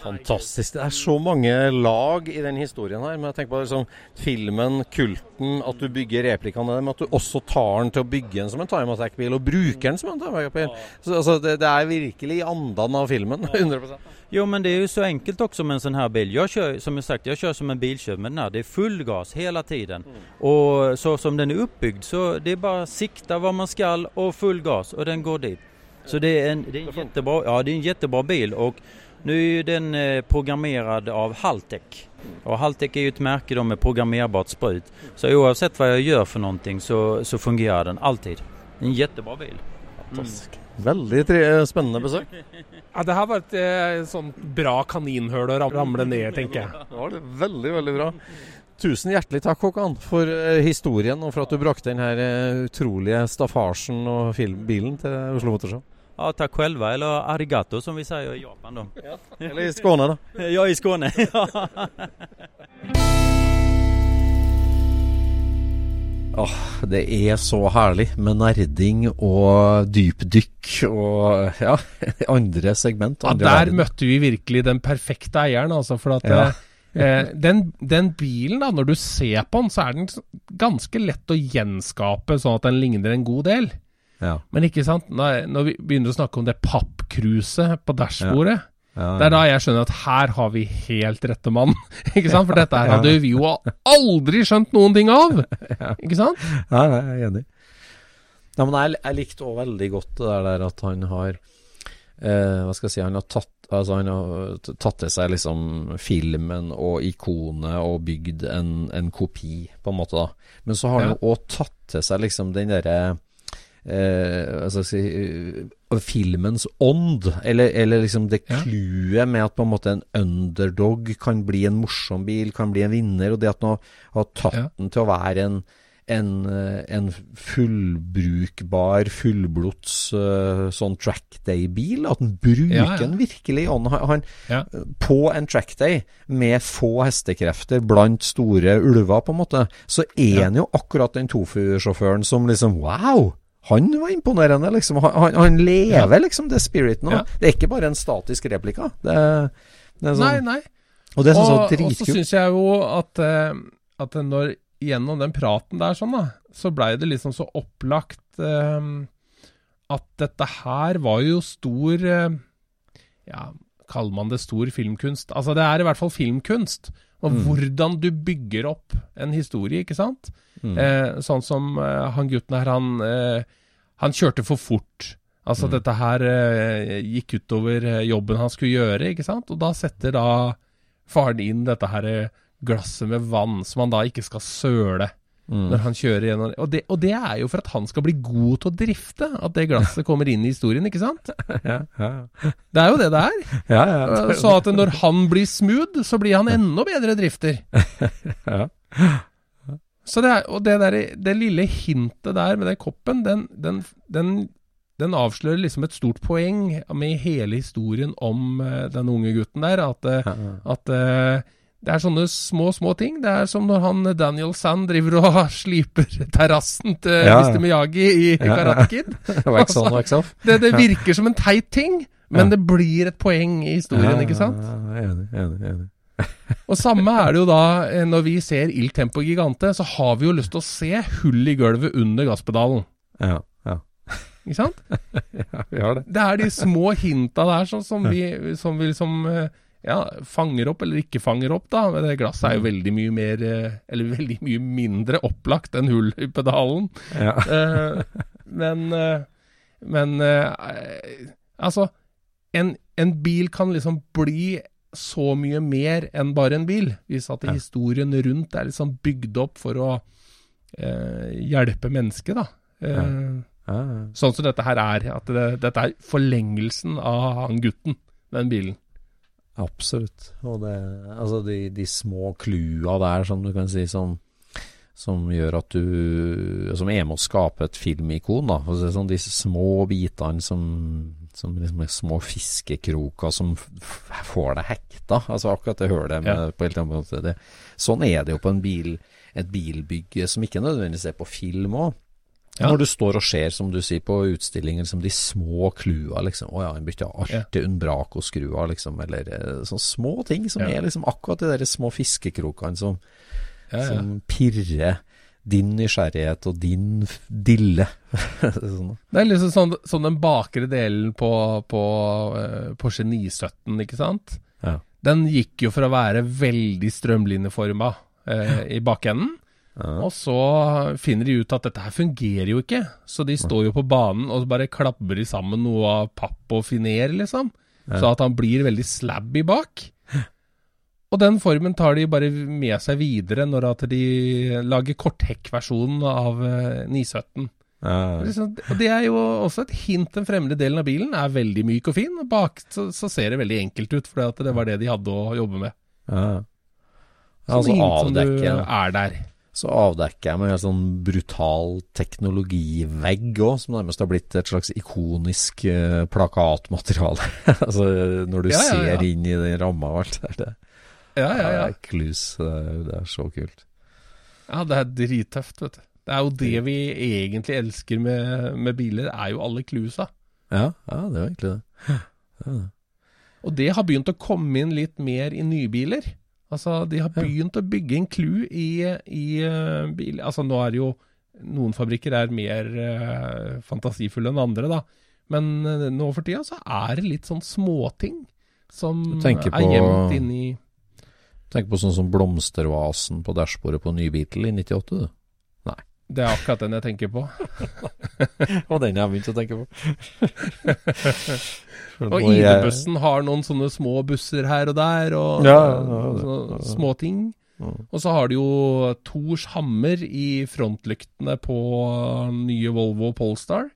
Fantastisk. Det er så mange lag i den historien her. Men jeg tenker på liksom, filmen, kulten, at du bygger replikaene men at du også tar den til å bygge den som en time attack-bil, og bruker den som en time attack-bil. Så, altså, det, det er virkelig i andan av filmen. 100% Jo men det er jo så enkelt også med en sånn her bil. Jeg kjører, som jeg sagt, jeg kjører som en biltjuv med den. Det er full gas hele tiden. Og så som den er oppbygd, så det är bara sikte hva man skal, og full gas og den går dit. Så det er en, det er en, jättebra, ja, det är en jättebra bil och nu är den eh, programmerad av Haltec. Och Haltec är ju ett märke då med programmerbart sprut. Så oavsett vad jag gör för någonting så, så fungerar den alltid. En jättebra bil. Fantastisk. Veldig tre spennende besøk. Ja, det her var et eh, sånn bra kaninhull å ramle ned, tenker jeg. Det var det veldig, veldig bra. Tusen hjertelig takk, Håkan, for eh, historien og for at du brakte denne eh, utrolige staffasjen og filmbilen til Oslo Motorshow. Ja, tack själva eller arigato som vi säger i Japan då. Eller i Skåne, da. Ja, i Skåne. Ja. Åh, det er så herlig med nerding og dypdykk og ja, andre segment. Ja, der verden. møtte vi virkelig den perfekte eieren, altså. For at Ja. eh, den, den bilen, da, når du ser på den, så er den ganske lett å gjenskape sånn at den ligner en god del. Ja. Men ikke sant, når, når vi begynner å snakke om det pappkruset på dashbordet, Ja, det er da jeg skjønner at her har vi helt rette mann. ikke sant? For dette her hadde vi jo aldri skjønt noen ting av. Ikke sant? Ja, jeg er enig. Ja, men jeg, jeg likte òg veldig godt det der, der at han har eh, Hva skal jeg si Han har tatt Altså han har tatt til seg liksom filmen og ikonet og bygd en, en kopi, på en måte, da. Men så har han Ja. òg tatt til seg liksom den derre eh, altså, si eh, Filmens ånd, eller, eller liksom det Ja. med at på en måte en underdog kan bli en morsom bil, kan bli en vinner, og det at nå har- tatt Ja. den til å være en en, eh, en fullbrukbar, fullblods uh, sånn trackday-bil. At den bruker Ja, den virkelig. Han, han. På en trackday med få hestekrefter blant store ulver, på en måte, så er han jo akkurat den tofu-sjåføren som liksom Wow! Han var imponerende, liksom. Han, han, han lever liksom det spiriten. nå. Ja. Det er ikke bare en statisk replika. Det, det sånn, Nei, nei. Og det syns jeg var og så dritkult. syns jeg jo at, eh, at når gjennom den praten der sånn, da, så blei det liksom så opplagt eh, at dette her var jo stor eh, Ja, kaller man det stor filmkunst? Altså, det er i hvert fall filmkunst. Og Mm. hvordan du bygger opp en historie, ikke sant? Mm. Eh, sånn som eh, han gutten her, han, eh, han kjørte for fort. Altså Mm. dette her eh, gikk utover eh, jobben han skulle gjøre, ikke sant? Og da setter da faren inn dette her eh, glasset med vann, som han da ikke skal søle. Når han kjører gjennom og det, og det er jo for at han skal bli god til å drifte, at det glasset kommer inn i historien, ikke sant? Ja, ja, Det er jo det det er. ja, ja. Så at når han blir smooth, så blir han enda bedre drifter. ja. Så det er, og det, der, det lille hintet der med den koppen, den, den, den, den avslører liksom et stort poeng med hele historien om eh, den unge gutten der. At, at eh, det er sånne små, små ting. Det er som når han Daniel Sand driver og sliper terrassen til Ja. Mr. Miyagi i Ja. Karate Kid. Wax on, wax off. Det, det virker som en teit ting, men det blir et poeng i historien, ikke sant? Enig, enig, enig. Og samme er det jo da eh, når vi ser Il Tempo Gigante, så har vi jo lyst til å se hull i gulvet under gasspedalen. Ja, ja. Ikke sant? ja, vi har det. Det er de små hinta der sånn, som, vi, som vi liksom eh, ja, fanger opp eller ikke fanger opp, da. Men det glasset er jo veldig mye mer eh, Eller veldig mye mindre opplagt enn hull i pedalen. Ja. Eh, men eh, Men eh, altså en, en bil kan liksom bli så mye mer enn bare en bil, hvis at Ja. historien rundt er liksom bygd opp for å eh, hjelpe mennesket, da. Eh, ja. Sånn som dette her er. At det, dette er forlengelsen av han gutten, den bilen. Absolutt. Og det, altså de, de små klua der, som du kan si, som, som gjør at du Som er med å skape et filmikon, da. Altså, sånn de små bitene som, som liksom er små fiskekroker som får deg hekta. Altså akkurat det med Ja. på helt annen måte. Det, sånn er det jo på en bil, et bilbygge som ikke nødvendigvis er på film òg. Ja. Når du står og ser, som du sier, på utstillinger, liksom de små klua, liksom. Å ja, en bytta alltid Unbraco-skrua, liksom. Eller eh, sånne små ting som Ja. er liksom akkurat de der små fiskekrokene som, Ja, ja. som pirrer din nysgjerrighet og din dille. sånn. Det er liksom sånn, sånn den bakre delen på, på eh, Porsche 917, ikke sant? Ja. Den gikk jo for å være veldig strømlinjeforma eh, i bakenden. Ja. Og så finner de ut at dette her fungerer jo ikke, så de står jo på banen og bare klabber sammen noe av papp og finer, liksom. Så at han blir veldig slabby bak. Og den formen tar de bare med seg videre når at de lager korthekkversjonen av eh, 917. Ja, Liksom, og det er jo også et hint. Den fremre delen av bilen er veldig myk og fin, og bak så, så ser det veldig enkelt ut, for det var det de hadde å jobbe med. ja. Så Altså som du avdekke er der. Så avdekker jeg med en sånn brutal teknologivegg òg, som nærmest har blitt et slags ikonisk uh, plakatmateriale. altså når du Ja, ja, ja. ser inn i den ramma og alt der. Det, Ja, ja, ja. det er klus. Det, er- det så kult. Ja, det er drittøft, vet du. Det er jo det vi egentlig elsker med, med biler, er jo alle cluesa. Ja, ja, det er jo egentlig det. Det. Og det har begynt å komme inn litt mer i nybiler. Altså, de har begynt å bygge en clou i, i uh, bil... Altså, nå er det jo Noen fabrikker er mer uh, fantasifulle enn andre, da. Men uh, nå for tida så er det litt sånn småting som er på- gjemt inni Tenk på sånn som blomstervasen på dashbordet på ny Beatle i 98, du. Det er akkurat den jeg tenker på. Og den jeg har begynt å tenke på. Og ID-bussen har noen sånne små busser her og der, og Ja, ja, ja, ja. småting. Mm. Og så har de jo Tors hammer i frontlyktene på nye Volvo Polestar.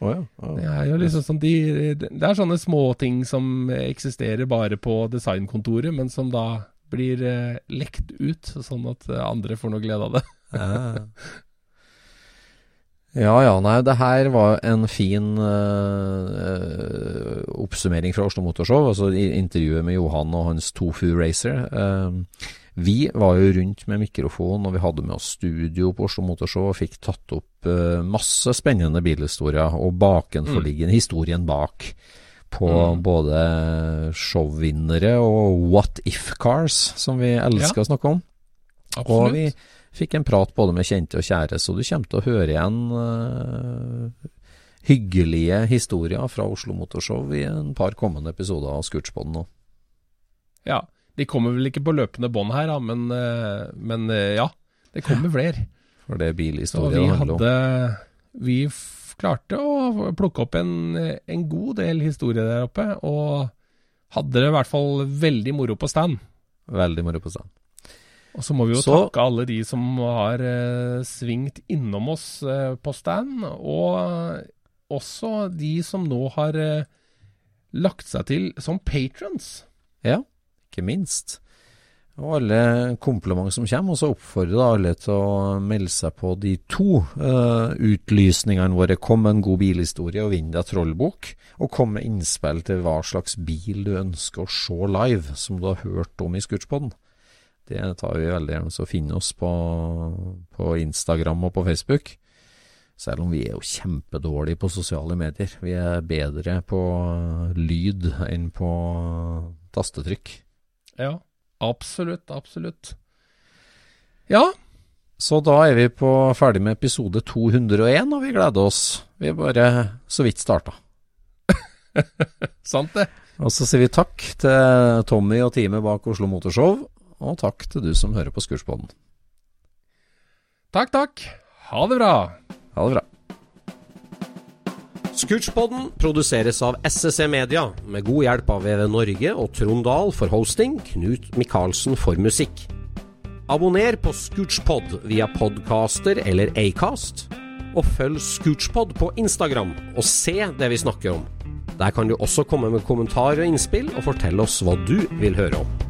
Oh, ja. ja. Det er jo liksom sånn de, Det er sånne småting som eksisterer bare på designkontoret, men som da blir eh, lekt ut, sånn at eh, andre får noe glede av det. Ja. Ja nei, det her var en fin uh, oppsummering fra Oslo Motorshow, altså intervjuet med Johan og hans Tofu Racer. Uh, vi var jo rundt med mikrofon, og vi hadde med oss studio på Oslo Motorshow og fikk tatt opp uh, masse spennende bilhistorier og bakenforliggende historien bak. På Mm. både showvinnere og what if cars, som vi elsker Ja. å snakke om. Og vi fikk en prat både med kjente og kjære, så du kommer til å høre igjen eh, hyggelige historier fra Oslo Motorshow i en par kommende episoder av Scootspoden nå. Ja. De kommer vel ikke på løpende bånd her, da, men, eh, men eh, ja. Det kommer flere. For det er bilhistorie vi det handler om. Vi klarte å plukke opp en, en god del historie der oppe, og hadde det i hvert fall veldig moro på stand. Veldig moro på stand. Og så må vi jo Så- takke alle de som har eh, svingt innom oss eh, på stand, og også de som nå har eh, lagt seg til som patrons. Ja, ikke minst. Og alle komplimenter som kommer, og så oppfordrer alle til å melde seg på de to uh, utlysningene våre. Kom med en god bilhistorie og vinn deg trollbok. Og kom med innspill til hva slags bil du ønsker å se live, som du har hørt om i Scootspoden. Det tar vi veldig gjerne, så finn oss på, på Instagram og på Facebook. Selv om vi er jo kjempedårlige på sosiale medier. Vi er bedre på lyd enn på tastetrykk. Ja, absolutt, absolutt. Ja, Så da er vi på ferdig med episode 201, og vi gleder oss. Vi er bare så vidt starta. sant det. Og så sier vi takk til Tommy og teamet bak Oslo Motorshow, og takk til du som hører på Skurspodden. Takk, takk. Ha det bra. Ha det bra. Scootspodden produseres av SSC Media, med god hjelp av VV Norge og Trond Dahl for hosting, Knut Micaelsen for musikk. Abonner på Scootspod via podcaster eller Acast, og følg Scootspod på Instagram og se det vi snakker om. Der kan du også komme med kommentarer og innspill, og fortelle oss hva du vil høre om.